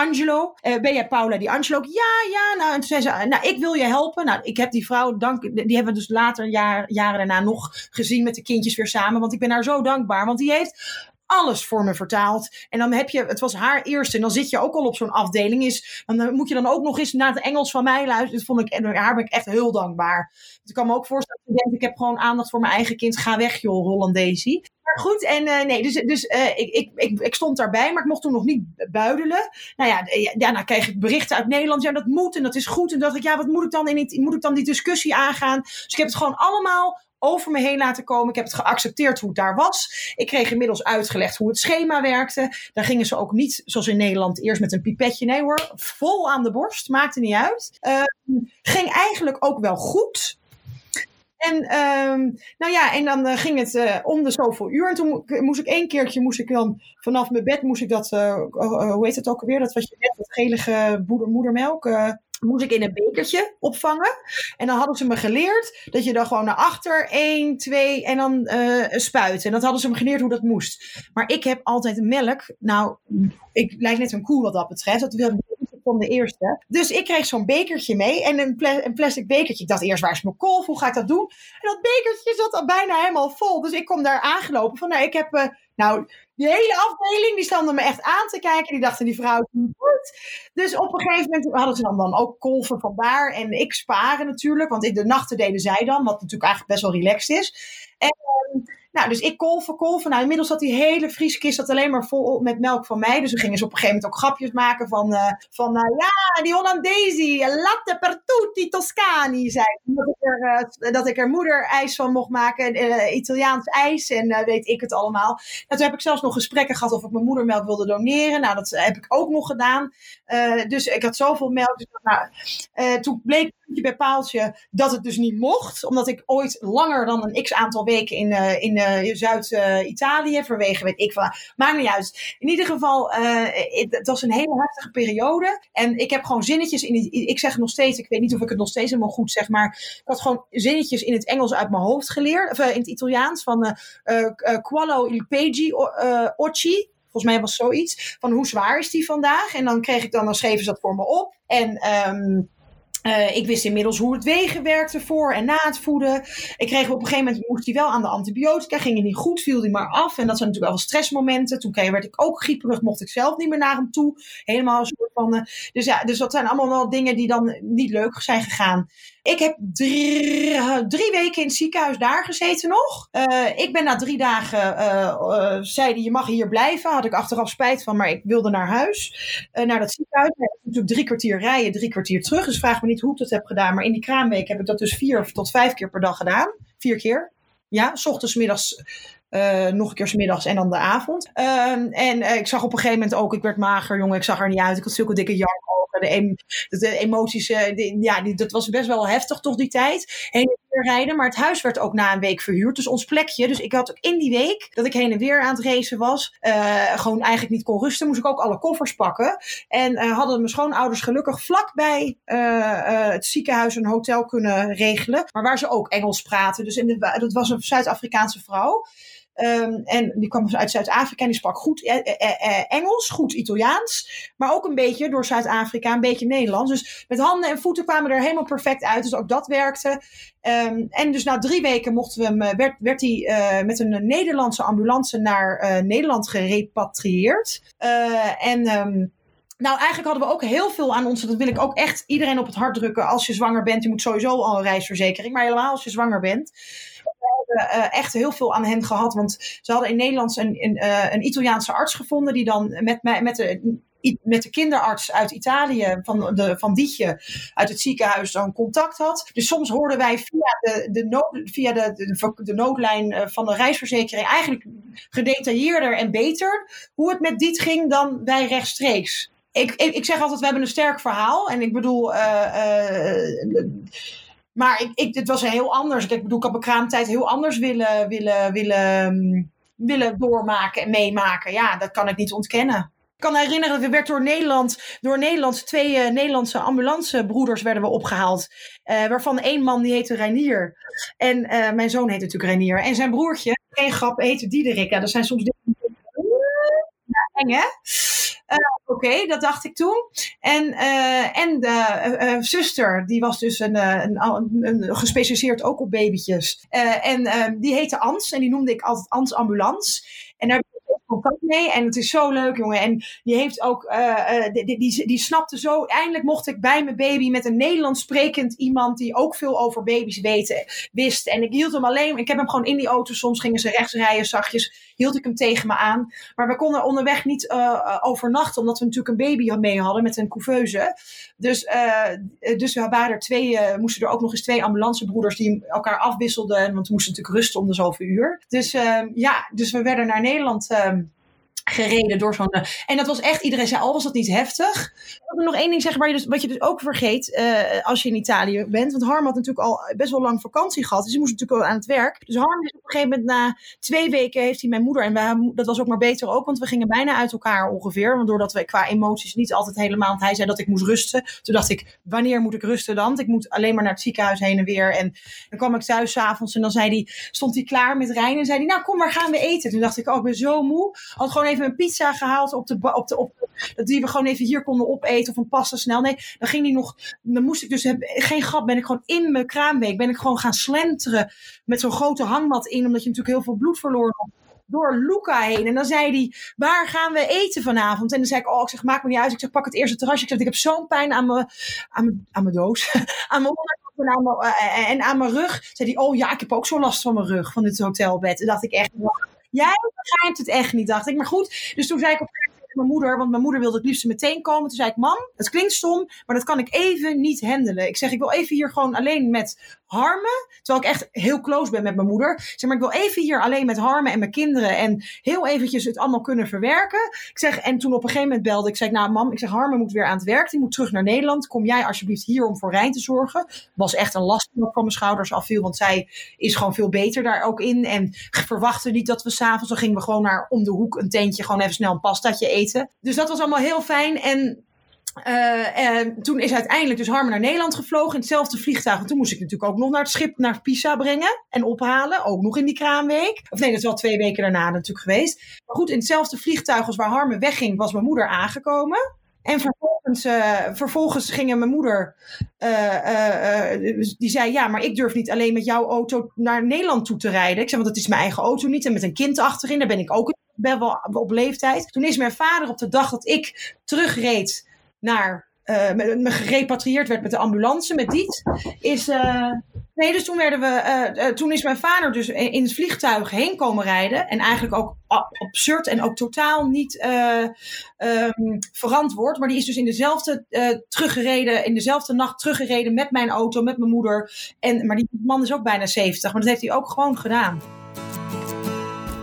Angelo, uh, ben jij Paula die Angelo? Ja, ja. Nou, en toen zei ze, nou, ik wil je helpen. Nou, ik heb die vrouw, dank, die hebben we dus later, jaar, jaren daarna nog gezien met de kindjes weer samen. Want ik ben haar zo dankbaar. Want die heeft alles voor me vertaald. En dan heb je, het was haar eerste. En dan zit je ook al op zo'n afdeling. Is, dan moet je dan ook nog eens naar het Engels van mij luisteren. Dat vond ik, en haar ben ik echt heel dankbaar. Ik kan me ook voorstellen je denkt, ik heb gewoon aandacht voor mijn eigen kind. Ga weg joh, Hollandesie. Maar goed, en uh, nee, dus, dus uh, ik, ik, ik, ik, stond daarbij, maar ik mocht toen nog niet buidelen. Nou ja, nou kreeg ik berichten uit Nederland. Ja, dat moet en dat is goed. En dacht ik, ja, wat moet ik dan in moet ik dan die discussie aangaan? Dus ik heb het gewoon allemaal over me heen laten komen. Ik heb het geaccepteerd hoe het daar was. Ik kreeg inmiddels uitgelegd hoe het schema werkte. Daar gingen ze ook niet, zoals in Nederland, eerst met een pipetje. Nee hoor, vol aan de borst. Maakte niet uit. Uh, ging eigenlijk ook wel goed. En um, nou ja, en dan uh, ging het uh, om de zoveel uur. En toen moest ik één keertje, moest ik dan vanaf mijn bed, moest ik dat, uh, hoe heet het ook alweer? Dat wat je net, dat gelige moeder, moedermelk, moest ik in een bekertje opvangen. En dan hadden ze me geleerd dat je dan gewoon naar achter, één, twee en dan uh, spuiten. En dat hadden ze me geleerd hoe dat moest. Maar ik heb altijd melk. Nou, ik lijk net een koe wat dat betreft. Dat wil van de eerste. Dus ik kreeg zo'n bekertje mee en een, pla een, plastic bekertje. Ik dacht eerst, waar is mijn kolf? Hoe ga ik dat doen? En dat bekertje zat al bijna helemaal vol. Dus ik kom daar aangelopen van, nou, ik heb, uh, nou, die hele afdeling, die stonden me echt aan te kijken. Die dachten, die vrouw is niet goed. Dus op een gegeven moment hadden ze dan, dan ook kolven vandaar. En ik sparen natuurlijk, want in de nachten deden zij dan, wat natuurlijk eigenlijk best wel relaxed is. En ehm, nou, dus ik kolven, kolven. Nou, inmiddels zat die hele vrieskist dat alleen maar vol met melk van mij. Dus we gingen ze op een gegeven moment ook grapjes maken van, uh, van uh, ja, die Hollandesi, latte per tutti Toscani, zei. Dat ik er, uh, dat ik er moederijs van mocht maken, Italiaans ijs en weet ik het allemaal. Nou, toen heb ik zelfs nog gesprekken gehad of ik mijn moedermelk wilde doneren. Nou, dat heb ik ook nog gedaan. dus ik had zoveel melk. Dus, nou, toen bleek bij paaltje dat het dus niet mocht. Omdat ik ooit langer dan een x aantal weken in, uh, in uh, Zuid-Italië, vanwege weet ik van, maakt niet uit. In ieder geval, uh, het, het, was een hele heftige periode. En ik heb gewoon zinnetjes in ik zeg nog steeds, ik weet niet of ik het nog steeds helemaal goed zeg, maar ik had gewoon zinnetjes in het Engels uit mijn hoofd geleerd, of in het Italiaans, van qualo il peggi occhi. Volgens mij was zoiets. Van hoe zwaar is die vandaag? En dan kreeg ik dan, dan schreven ze dat voor me op. En um, uh, ik wist inmiddels hoe het wegen werkte voor en na het voeden. Ik kreeg op een gegeven moment, moest hij wel aan de antibiotica, ging hij niet goed, viel hij maar af. En dat zijn natuurlijk wel stressmomenten. Toen werd ik ook grieperig, mocht ik zelf niet meer naar hem toe. Helemaal een soort van. Uh, dus ja, dus dat zijn allemaal wel dingen die dan niet leuk zijn gegaan. Ik heb drie, drie weken in het ziekenhuis daar gezeten nog. Uh, ik ben na drie dagen, uh, uh, zeiden je mag hier blijven. Had ik achteraf spijt van, maar ik wilde naar huis. naar dat ziekenhuis. Ik natuurlijk drie kwartier rijden, drie kwartier terug. Dus vraag me niet hoe ik dat heb gedaan. Maar in die kraamweek heb ik dat dus vier tot vijf keer per dag gedaan. Vier keer. Ja, ochtends, middags, uh, nog een keer s middags en dan de avond. Uh, en uh, ik zag op een gegeven moment ook, ik werd mager, jongen, ik zag er niet uit. Ik had zulke dikke jankogen. De, de emoties, de, ja, dat was best wel heftig toch die tijd. Heen en weer rijden, maar het huis werd ook na een week verhuurd. Dus ons plekje. Dus ik had ook in die week dat ik heen en weer aan het racen was, gewoon eigenlijk niet kon rusten, moest ik ook alle koffers pakken. En hadden mijn schoonouders gelukkig vlakbij het ziekenhuis een hotel kunnen regelen. Maar waar ze ook Engels praten. Dus in de, dat was een Zuid-Afrikaanse vrouw. Um, en die kwam uit Zuid-Afrika en die sprak goed eh, eh, eh, Engels, goed Italiaans. Maar ook een beetje door Zuid-Afrika, een beetje Nederlands. Dus met handen en voeten kwamen er helemaal perfect uit. Dus ook dat werkte. Um, en dus na drie weken mochten we hem, werd, werd hij met een Nederlandse ambulance naar Nederland gerepatrieerd. En. Um, nou, eigenlijk hadden we ook heel veel aan ons. Dat wil ik ook echt iedereen op het hart drukken. Als je zwanger bent, je moet sowieso al een reisverzekering. Maar helemaal als je zwanger bent uh, echt heel veel aan hen gehad. Want ze hadden in Nederland een, een, uh, een Italiaanse arts gevonden die dan met, mij, met de met de kinderarts uit Italië, van, de, van Dietje, uit het ziekenhuis, dan contact had. Dus soms hoorden wij via de, de, nood, via de, de, noodlijn eh, van de reisverzekering eigenlijk gedetailleerder en beter hoe het met Diet ging dan wij rechtstreeks. Ik, ik, zeg altijd, we hebben een sterk verhaal. En ik bedoel, maar ik, ik, het was heel anders. Ik bedoel, ik had mijn kraamtijd heel anders willen, willen, willen, willen doormaken en meemaken. Ja, dat kan ik niet ontkennen. Ik kan herinneren, we werd door Nederland, door Nederland twee uh, Nederlandse ambulancebroeders werden we opgehaald. Uh, waarvan één man die heette Reinier. En uh, mijn zoon heet natuurlijk Reinier. En zijn broertje, geen grap, heette Diederik. Ja, dat zijn soms dingen. Hè? Uh, Oké, dat dacht ik toen. En, uh, en de uh, zuster, die was dus een, een, een, een, gespecialiseerd ook op babytjes. en die heette Ans en die noemde ik altijd Ans Ambulance. En daar contact mee. En het is zo leuk, jongen. En die heeft ook, die, die, die, snapte zo. Eindelijk mocht ik bij mijn baby met een Nederlands sprekend iemand die ook veel over baby's weten, wist. En ik hield hem alleen. Ik heb hem gewoon in die auto. Soms gingen ze rechts rijden, zachtjes. Hield ik hem tegen me aan. Maar we konden onderweg niet uh, overnachten, omdat we natuurlijk een baby mee hadden met een couveuse. Dus, dus we waren er twee, moesten er ook nog eens twee ambulancebroeders die elkaar afwisselden. Want we moesten natuurlijk rusten om de zoveel uur. Dus ja, dus we werden naar Nederland gereden door zo'n. En dat was echt, iedereen zei, al oh, was dat niet heftig. Ik wil nog één ding zeggen, waar je dus, wat je dus ook vergeet uh, als je in Italië bent. Want Harm had natuurlijk al best wel lang vakantie gehad. Dus hij moest natuurlijk al aan het werk. Dus Harm is op een gegeven moment na twee weken heeft hij mijn moeder. En dat was ook maar beter ook, want we gingen bijna uit elkaar ongeveer. Want doordat we qua emoties niet altijd helemaal. Want hij zei dat ik moest rusten. Toen dacht ik, wanneer moet ik rusten dan? Want ik moet alleen maar naar het ziekenhuis heen en weer. En dan kwam ik thuis s'avonds en dan zei hij, stond hij klaar met Rijn. En zei hij, nou kom maar gaan we eten. Toen dacht ik, oh ik ben zo moe. Had gewoon even een pizza gehaald op de, op de, op die we gewoon even hier konden opeten of een pasta snel. Nee, dan ging die nog, dan moest ik dus, heb, geen grap, ben ik gewoon in mijn kraamweek, ben ik gewoon gaan slenteren met zo'n grote hangmat in, omdat je natuurlijk heel veel bloed verloor door Luca heen. En dan zei hij, waar gaan we eten vanavond? En dan zei ik, oh, ik zeg, maak me niet uit. Ik zeg, pak het eerste terrasje. Ik zeg, ik heb zo'n pijn aan mijn, aan mijn, aan mijn doos. aan mijn onderkant en aan mijn, uh, en aan mijn rug. Zei hij, oh ja, ik heb ook zo last van mijn rug, van dit hotelbed. En dacht ik echt, jij begrijpt het echt niet, dacht ik. Maar goed, dus toen zei ik op mijn moeder, want mijn moeder wilde het liefst meteen komen. Toen zei ik, mam, het klinkt stom, maar dat kan ik even niet handelen. Ik zeg, ik wil even hier gewoon alleen met Harmen. Terwijl ik echt heel close ben met mijn moeder. Zeg maar, ik wil even hier alleen met Harmen en mijn kinderen. En heel eventjes het allemaal kunnen verwerken. Ik zeg, en toen op een gegeven moment belde ik. zei, nou mam, ik zeg, Harmen moet weer aan het werk. Die moet terug naar Nederland. Kom jij alsjeblieft hier om voor Rijn te zorgen. Was echt een last die van mijn schouders afviel. Want zij is gewoon veel beter daar ook in. En verwachtte niet dat we s'avonds. Dan gingen we gewoon naar om de hoek een tentje. Gewoon even snel een pastaatje eten. Dus dat was allemaal heel fijn. En uh, en toen is uiteindelijk dus Harmen naar Nederland gevlogen in hetzelfde vliegtuig. En toen moest ik natuurlijk ook nog naar het schip naar Pisa brengen en ophalen. Ook nog in die kraamweek. Of nee, dat is wel twee weken daarna natuurlijk geweest. Maar goed, in hetzelfde vliegtuig als waar Harmen wegging, was mijn moeder aangekomen. En vervolgens, uh, vervolgens ging mijn moeder, uh, die zei, ja, maar ik durf niet alleen met jouw auto naar Nederland toe te rijden. Ik zei, want het is mijn eigen auto niet. En met een kind achterin, daar ben ik ook ben wel op leeftijd. Toen is mijn vader op de dag dat ik terugreed naar uh, me gerepatrieerd werd met de ambulance, met Diet, is. Uh, nee, dus toen werden we. Uh, toen is mijn vader dus in het vliegtuig heen komen rijden. En eigenlijk ook absurd en ook totaal niet um, verantwoord. Maar die is dus in dezelfde teruggereden, in dezelfde nacht teruggereden met mijn auto, met mijn moeder. En, maar die man is ook bijna 70, maar dat heeft hij ook gewoon gedaan.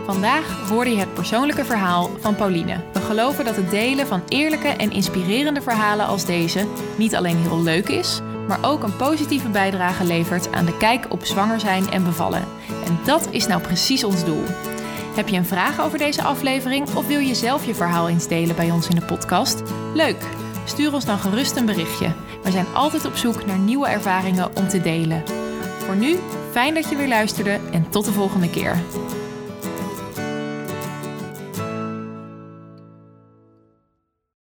Vandaag hoorde je het persoonlijke verhaal van Pauline. We geloven dat het delen van eerlijke en inspirerende verhalen als deze niet alleen heel leuk is, maar ook een positieve bijdrage levert aan de kijk op zwanger zijn en bevallen. En dat is nou precies ons doel. Heb je een vraag over deze aflevering of wil je zelf je verhaal eens delen bij ons in de podcast? Leuk! Stuur ons dan gerust een berichtje. We zijn altijd op zoek naar nieuwe ervaringen om te delen. Voor nu, fijn dat je weer luisterde en tot de volgende keer.